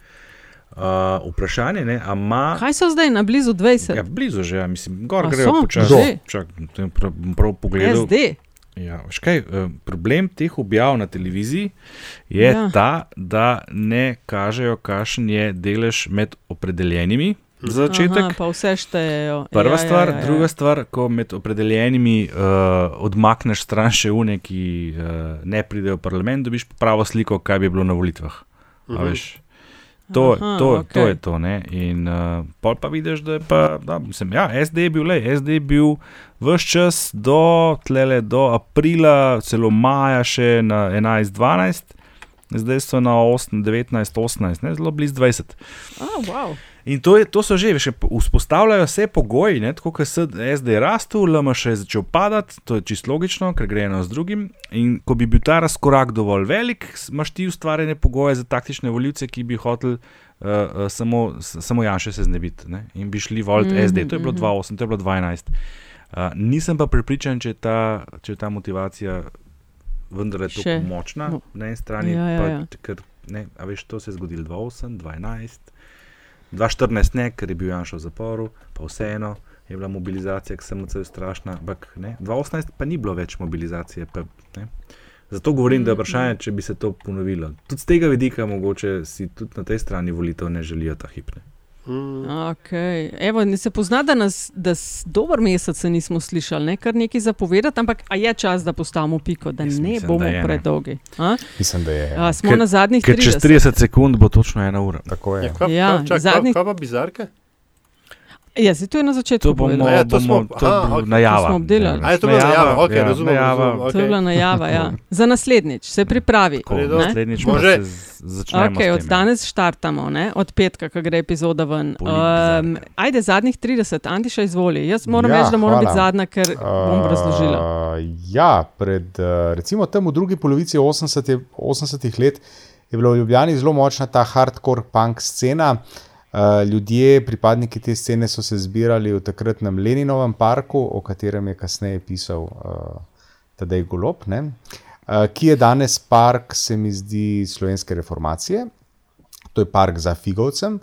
Uh, vprašanje je, ali ima. Kaj so zdaj na blizu 20? Ja, blizu že, ja, mislim, gor grejo počasi. Čak, to je prav, bom prav pogledal. SD. Ja, veš kaj, eh, problem teh objav na televiziji je Ja. ja. ta, da ne kažejo, kakšen je delež med opredeljenimi za začetek. Aha, pa vse štejejo. Prva ja, stvar, ja, ja, ja. druga stvar, ko med opredeljenimi uh, odmakneš stran še une, ki uh, ne pridejo v parlament, dobiš pravo sliko, kaj bi bilo na volitvah. Uh Mhm. To, Aha, to, okej. to je to. Ne? In uh, pol pa vidiš, da je pa, da, mislim, ja, SD je bil, lej, SD je bil vse čas do, tlele, do aprila, celo maja še na 11-12. Zdaj so na 8, 19, 18, ne, zelo blizu 20. Oh, wow. In to, je, to so že, veš, vzpostavljajo se pogoji, ne, tako kot se SD je rastel, LMŠ je začel padati, to je čisto logično, ker gre eno z drugim. In ko bi bil ta razkorak dovolj velik, imaš ti ustvarjene pogoje za taktične voljivce, ki bi hoteli uh, uh, samo, samo Janša se znebiti ne, in bi šli Mhm, mm -hmm, SD. To je bilo mhm. 2008, to je bilo 2012. Uh, nisem pa prepričan, če je ta, če je ta motivacija vendar Še. tako močna na eni strani. Ja, ja, pa, ja. Ker, ne, a veš, to se je zgodilo 2008, 2011, 2014, ne, ker je bil Janša v zaporu, pa vseeno je bila mobilizacija k SMC strašna. Ampak ne, 2018 pa ni bilo več mobilizacije. Pa, ne. Zato govorim, da je vprašanje, če bi se to ponovilo. Tudi z tega vidika, mogoče si tudi na tej strani volitev ne želijo ta hipne. Okay. Evo, ne se pozna, da nas da dober mesec se nismo slišali, ne kar nekaj zapovedati, ampak a je čas, da postavimo piko, da Jaz ne mislim, bomo da je, ne. predolgi. A? Mislim, da je. A, smo na zadnjih Ker čez 30. 30 sekund bo točno ena ura. Tako je. Ja, kaj, Ja, kaj, čak, zadnjih- kaj, kaj pa bizarka? Ja, zdaj to je na začetku. To bomo, ja, to bomo smo- to aha, je bil okej, to najava. smo obdelali. A je to bila najava? Okej, ja, razumem, najava. razumem, To je bila najava. Ja. Za naslednjič se pripravi. Tako? Naslednjič Može. se začnemo. Okay, od ja. danes štartamo, ne? od petka, ko gre epizoda ven. Um, ajde, zadnjih 30, Antiša izvoli. Jaz moram Ja, reči, da moram hvala. biti zadnja, ker bom razložila. Uh, ja, pred uh, recimo tem v drugi polovici 80. 80 let je bila v Ljubljani zelo močna ta hardcore punk scena. Uh, ljudje, pripadniki te scene, so se zbirali v takratnem Leninovem parku, o katerem je kasneje pisal uh, Tadej Golob, ne? uh, ki je danes park, se mi zdi, slovenske reformacije. To je park za Figovcem.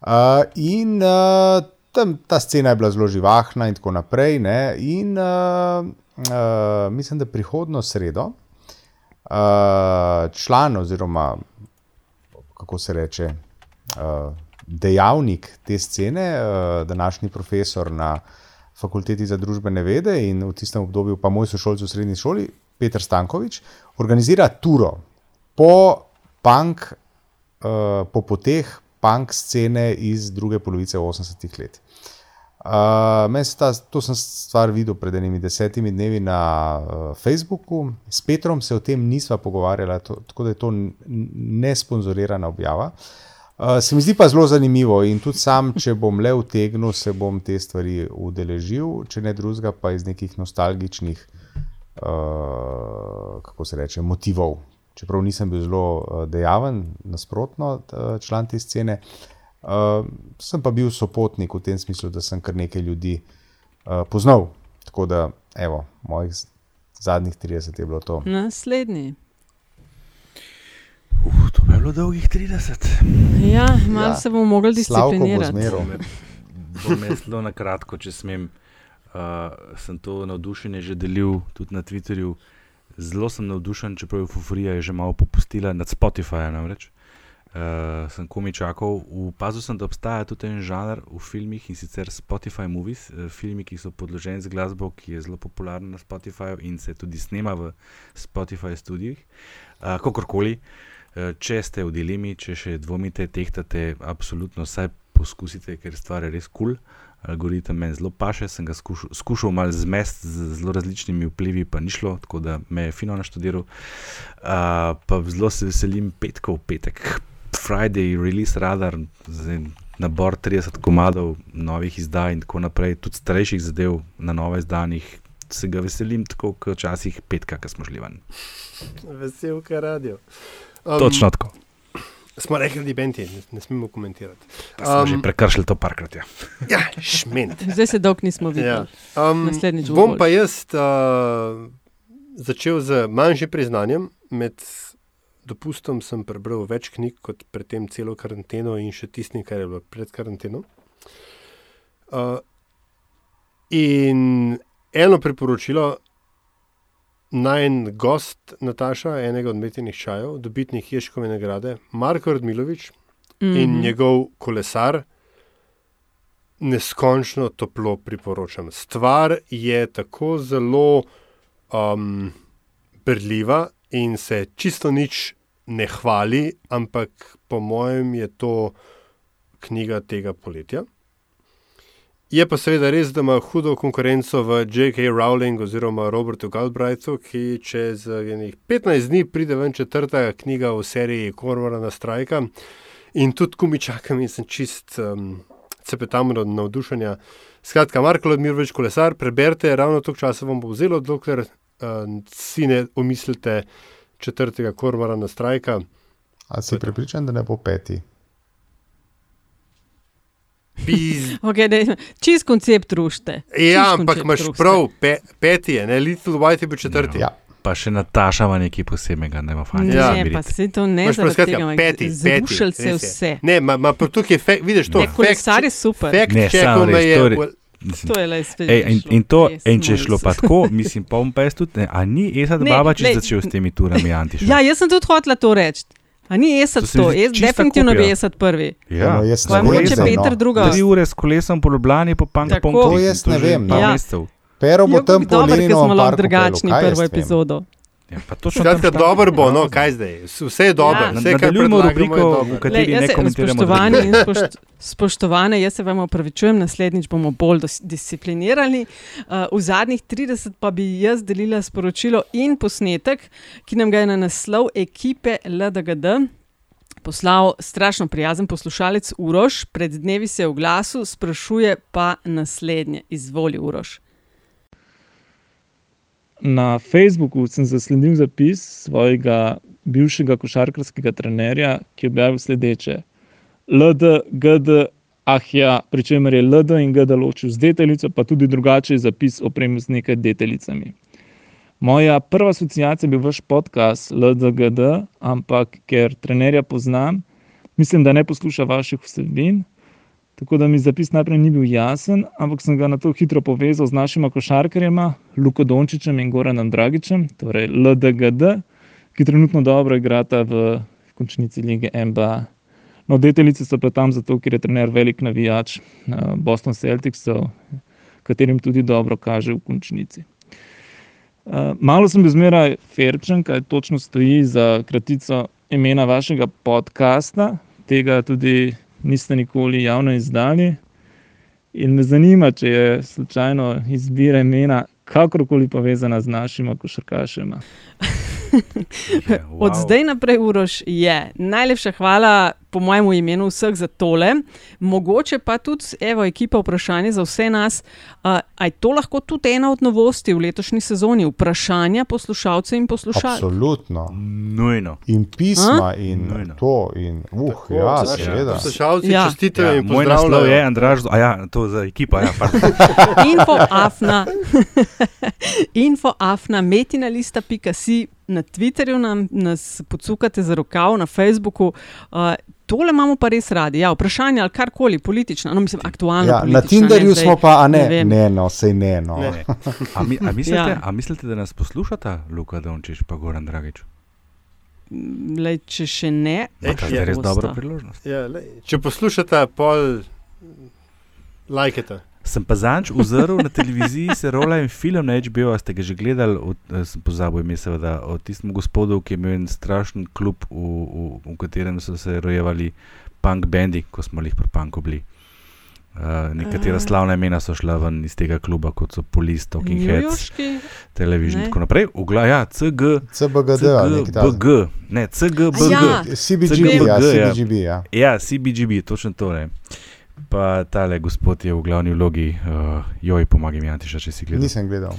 Uh, in uh, tam ta scena je bila zelo živahna, in tako naprej. Ne? In uh, uh, mislim, da prihodno sredo uh, član oziroma kako se reče. Uh, Dejavnik te scene, uh, današnji profesor na Fakulteti za družbene vede in v tistem obdobju pa moj sošolc v srednji šoli, Petr Stankovič, organizira turo po punk, uh, po poteh punk scene iz druge polovice 80-ih let. Uh, ta, to sem stvar videl pred enimi desetimi dnevi na uh, Facebooku, s Petrom se o tem nisva pogovarjala, to, tako da je to nesponzorirana objava. Uh, se mi zdi pa zelo zanimivo in tudi sam, če bom le utegnil, se bom te stvari udeležil, če ne drugega, pa iz nekih nostalgičnih, uh, kako se reče, motivov. Čeprav nisem bil zelo uh, dejaven, nasprotno, uh, član te scene. Uh, sem pa bil sopotnik v tem smislu, da sem kar nekaj ljudi uh, poznal. Tako da, evo, mojih zadnjih 30 je bilo to. Naslednji. Uh, to bi bilo dolgih 30. Ja, malo Ja. se bomo mogli disciplinirati. Bom jaz zelo na kratko, če smem. Uh, sem to navdušenje že delil tudi na Twitterju. Zelo sem navdušen, čeprav je Fufurija je že malo popustila nad Spotifyjem. Namreč. Uh, sem komi čakal, opazil sem, da obstaja tudi en žanr v filmih in sicer Spotify movies, uh, filmi, ki so podloženi z glasbo, ki je zelo popularna na Spotifyju in se tudi snema v Spotify studijih. Uh, kakorkoli, uh, če ste v dilemi, če še dvomite, tehtate, absolutno vsaj poskusite, ker stvar je res kul. Cool. Algoritem meni zelo paše, sem ga skušal, skušal malo zmesti z zelo različnimi vplivi, pa ni šlo, tako da me je fino naštudiral. Uh, pa zelo se veselim petkov, petek, Friday, release radar, zdaj nabor 30 komadov, novih izdaj in tako naprej, tudi starejših zadev na novo izdanih. Se ga veselim tako, kot včasih petka, ki smo šli ven. Veselka radio. Um, Točno tako. Smo rekli, da je benti, ne, ne smemo komentirati. Um, že prekršili to parkrat. Ja. Ja, šment. Zdaj se dolg nismo videli. Ja. Um, Naslednjič bo bom boljše. pa jaz uh, začel z manjšim priznanjem. Med dopustom sem prebral več knjig kot predtem celo karanteno in še tisti, kar je bilo pred karanteno. Uh, in eno priporočilo, najen gost Nataša, enega od metenih čajev, dobitnik Ješkove nagrade, Marko Radmilovič mm -hmm. in Mhm. njegov kolesar, neskončno toplo priporočam. Stvar je tako zelo um, brljiva in se čisto nič ne hvali, ampak po mojem je to knjiga tega poletja. Je pa seveda res, da ima hudo konkurenco v J.K. Rowling oziroma Robertu Galbraithu, ki čez enih 15 dni pride ven četrta knjiga v seriji Kormorana Strajka. In tudi, ko mi čakam, in sem čist um, cepetam od navdušenja. Skratka, Marko Ludmirovič, kolesar, preberite, ravno toliko časa vam bo vzelo, dokler uh, si ne omislite četrtega Kormorana Strajka. A si pripričan, da ne bo peti? Okay, dej, čist koncept rušte. Ja, ampak imaš prav, pe, peti je, ne, Little White je bil četrti. Ja. Pa še Nataša ima nekaj posebnega, ne fajn. Ja. Ne, pa se to ne pa zaradi skratka peti, peti, zrušili se vse. Ne, ma, ma, pa tukaj je, fak, vidiš to, Ne, kolesar je super. Fact Ne, samo res, je, to je- well, Mislim, To je le spet. Ej, in, in, to, res in če je šlo pa srce. tako, mislim, pa bom pa jaz tudi, ne, a ni Esad Ne, glej. začel s temi turami Antiša? Ja, jaz sem tudi hotela to reči. A ni Esad To to, čista definitivno bi kopija. Esad prvi. Ja, No, jaz ne vem mogoče zdaj, no. Peter druga. Tri ure s kolesom po Ljubljani, po Tako. Pankopongu. To jaz ne vem. Ja. Pero bo Jo, tam kako po dobro, ker smo lahko drugačni jaz prvo vem. Ja, pa točno Skratka, dobro bo, no, kaj zdaj? Vse je dobro, Ja. vse, kar predlagamo, je rubriko, dobro. v kateri jaz ne komentiramo. In spošt, spoštovane, jaz se vam opravičujem, naslednjič bomo bolj dos- disciplinirani. Uh, v zadnjih 30 pa bi jaz delila sporočilo in posnetek, ki nam ga je na naslov ekipe LDGD. Poslal strašno prijazen poslušalec Uroš, pred dnevi se je v glasu, sprašuje pa naslednje: Izvoli, Uroš. Na Facebooku sem zasledil zapis svojega bivšega košarkarskega trenerja, ki je objavil sledeče: LD, GD, ah ja, pri čemer je LD in GD ločil z deteljico, pa tudi drugače je zapis opremil z nekaj deteljicami. Moja prva asociacija je bil vaš podcast LDGD, ampak ker trenerja poznam, mislim, da ne posluša vaših vsebin. Tako da mi zapis najprej ni bil jasen, ampak sem ga na to hitro povezal z našima košarkarjema, Luko Dončičem in Goranom Dragičem, torej LDGD, ki trenutno dobro igrata v končnici lige NBA. No, deteljice so pa tam zato, ker je trener velik navijač uh, Boston Celticsov, katerim tudi dobro kaže v končnici. Uh, malo sem bil zmeraj ferčen, kaj točno stoji za kratico imena vašega podcasta, tega tudi niste nikoli javno izdali. In me zanima, če je slučajno izbira imena kakorkoli povezana z našima košarkašema. Od zdaj naprej, Uroš, je. Najlepša hvala po mojem imenu vseh za tole. Mogoče pa tudi, evo, ekipa vprašanje za vse nas. Uh, je to lahko tudi ena od novosti v letošnji sezoni? Vprašanja poslušalcev in poslušalk. Absolutno. Nujno. In pisma, A? in Nujno. to, in uh, ja, naši seveda. Poslušalci Ja. čestitajo Ja, in moj naslov je. Andraž, a ja, to za ekipo. Ja, pardon. Infoafna, infoafna, metinalista.si, na Twitterju nam, nas pocukate za rokav, na Facebooku. Uh, tole imamo pa res radi. Ja, vprašanja ali karkoli politično, no, mislim, aktualno. Ja, na Tinderju ne zdaj, smo pa, a ne, vem. ne, no, sej ne. No. Ne. Ne. A, mi, a, mislite, Ja. a mislite, da nas poslušata Luka Dončić pa Goran Dragič? Lej, če še ne, E, To je res dobra priložnost. Ja, lej, če poslušate, pol lajkete. Sem pa zanč uzrl na televiziji, se rola en film na HBO, ste ga že gledali, od, eh, sem pozabil ime, seveda, o tistem gospodu, ki je imel en strašen klub, v, v, v katerem so se rojevali punk bendi, ko smo jih pri punku bili. Uh, nekatera A. slavna imena so šla ven iz tega kluba, kot so Police, Talking Heads, Television in Ne. tako naprej. Ugla, ja, CG, CBGD. CGBG, ne, CGBG. Ja. CBGB, ja, CGBG, ja. CBGB, ja. Ja, CBGB, točno to je. Pa tale gospod je v glavni vlogi, uh, joj, pomagaj mi, Antiša, če si gledal. Nisem gledal.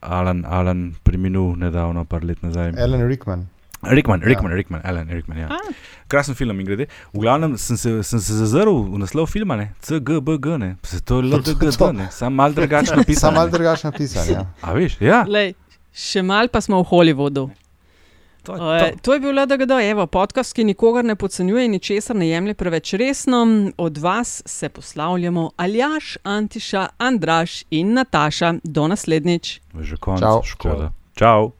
Alan, Alan preminul nedavno, par let nazaj. Alan Rickman. Rickman, Ja. Rickman, Rickman, Alan Rickman. Ja. A. Krasen film in grede. V glavnem sem se, sem se zazrl v naslov filma, ne? CGBG, ne? Se to je LDGD, ne? Sam mal drugače napisan. Sam malo ne. drugače napisan, ja. A veš, ja. lej, še mal pa smo v Hollywoodu. To je to. to je bil LDGD, evo, podcast, ki nikogar ne podcenjuje in ničesar ne jemlje preveč resno. Od vas se poslavljamo Aljaš, Antiša, Andraš in Nataša. Do naslednjič. Že konec, Čau. škoda. Čau.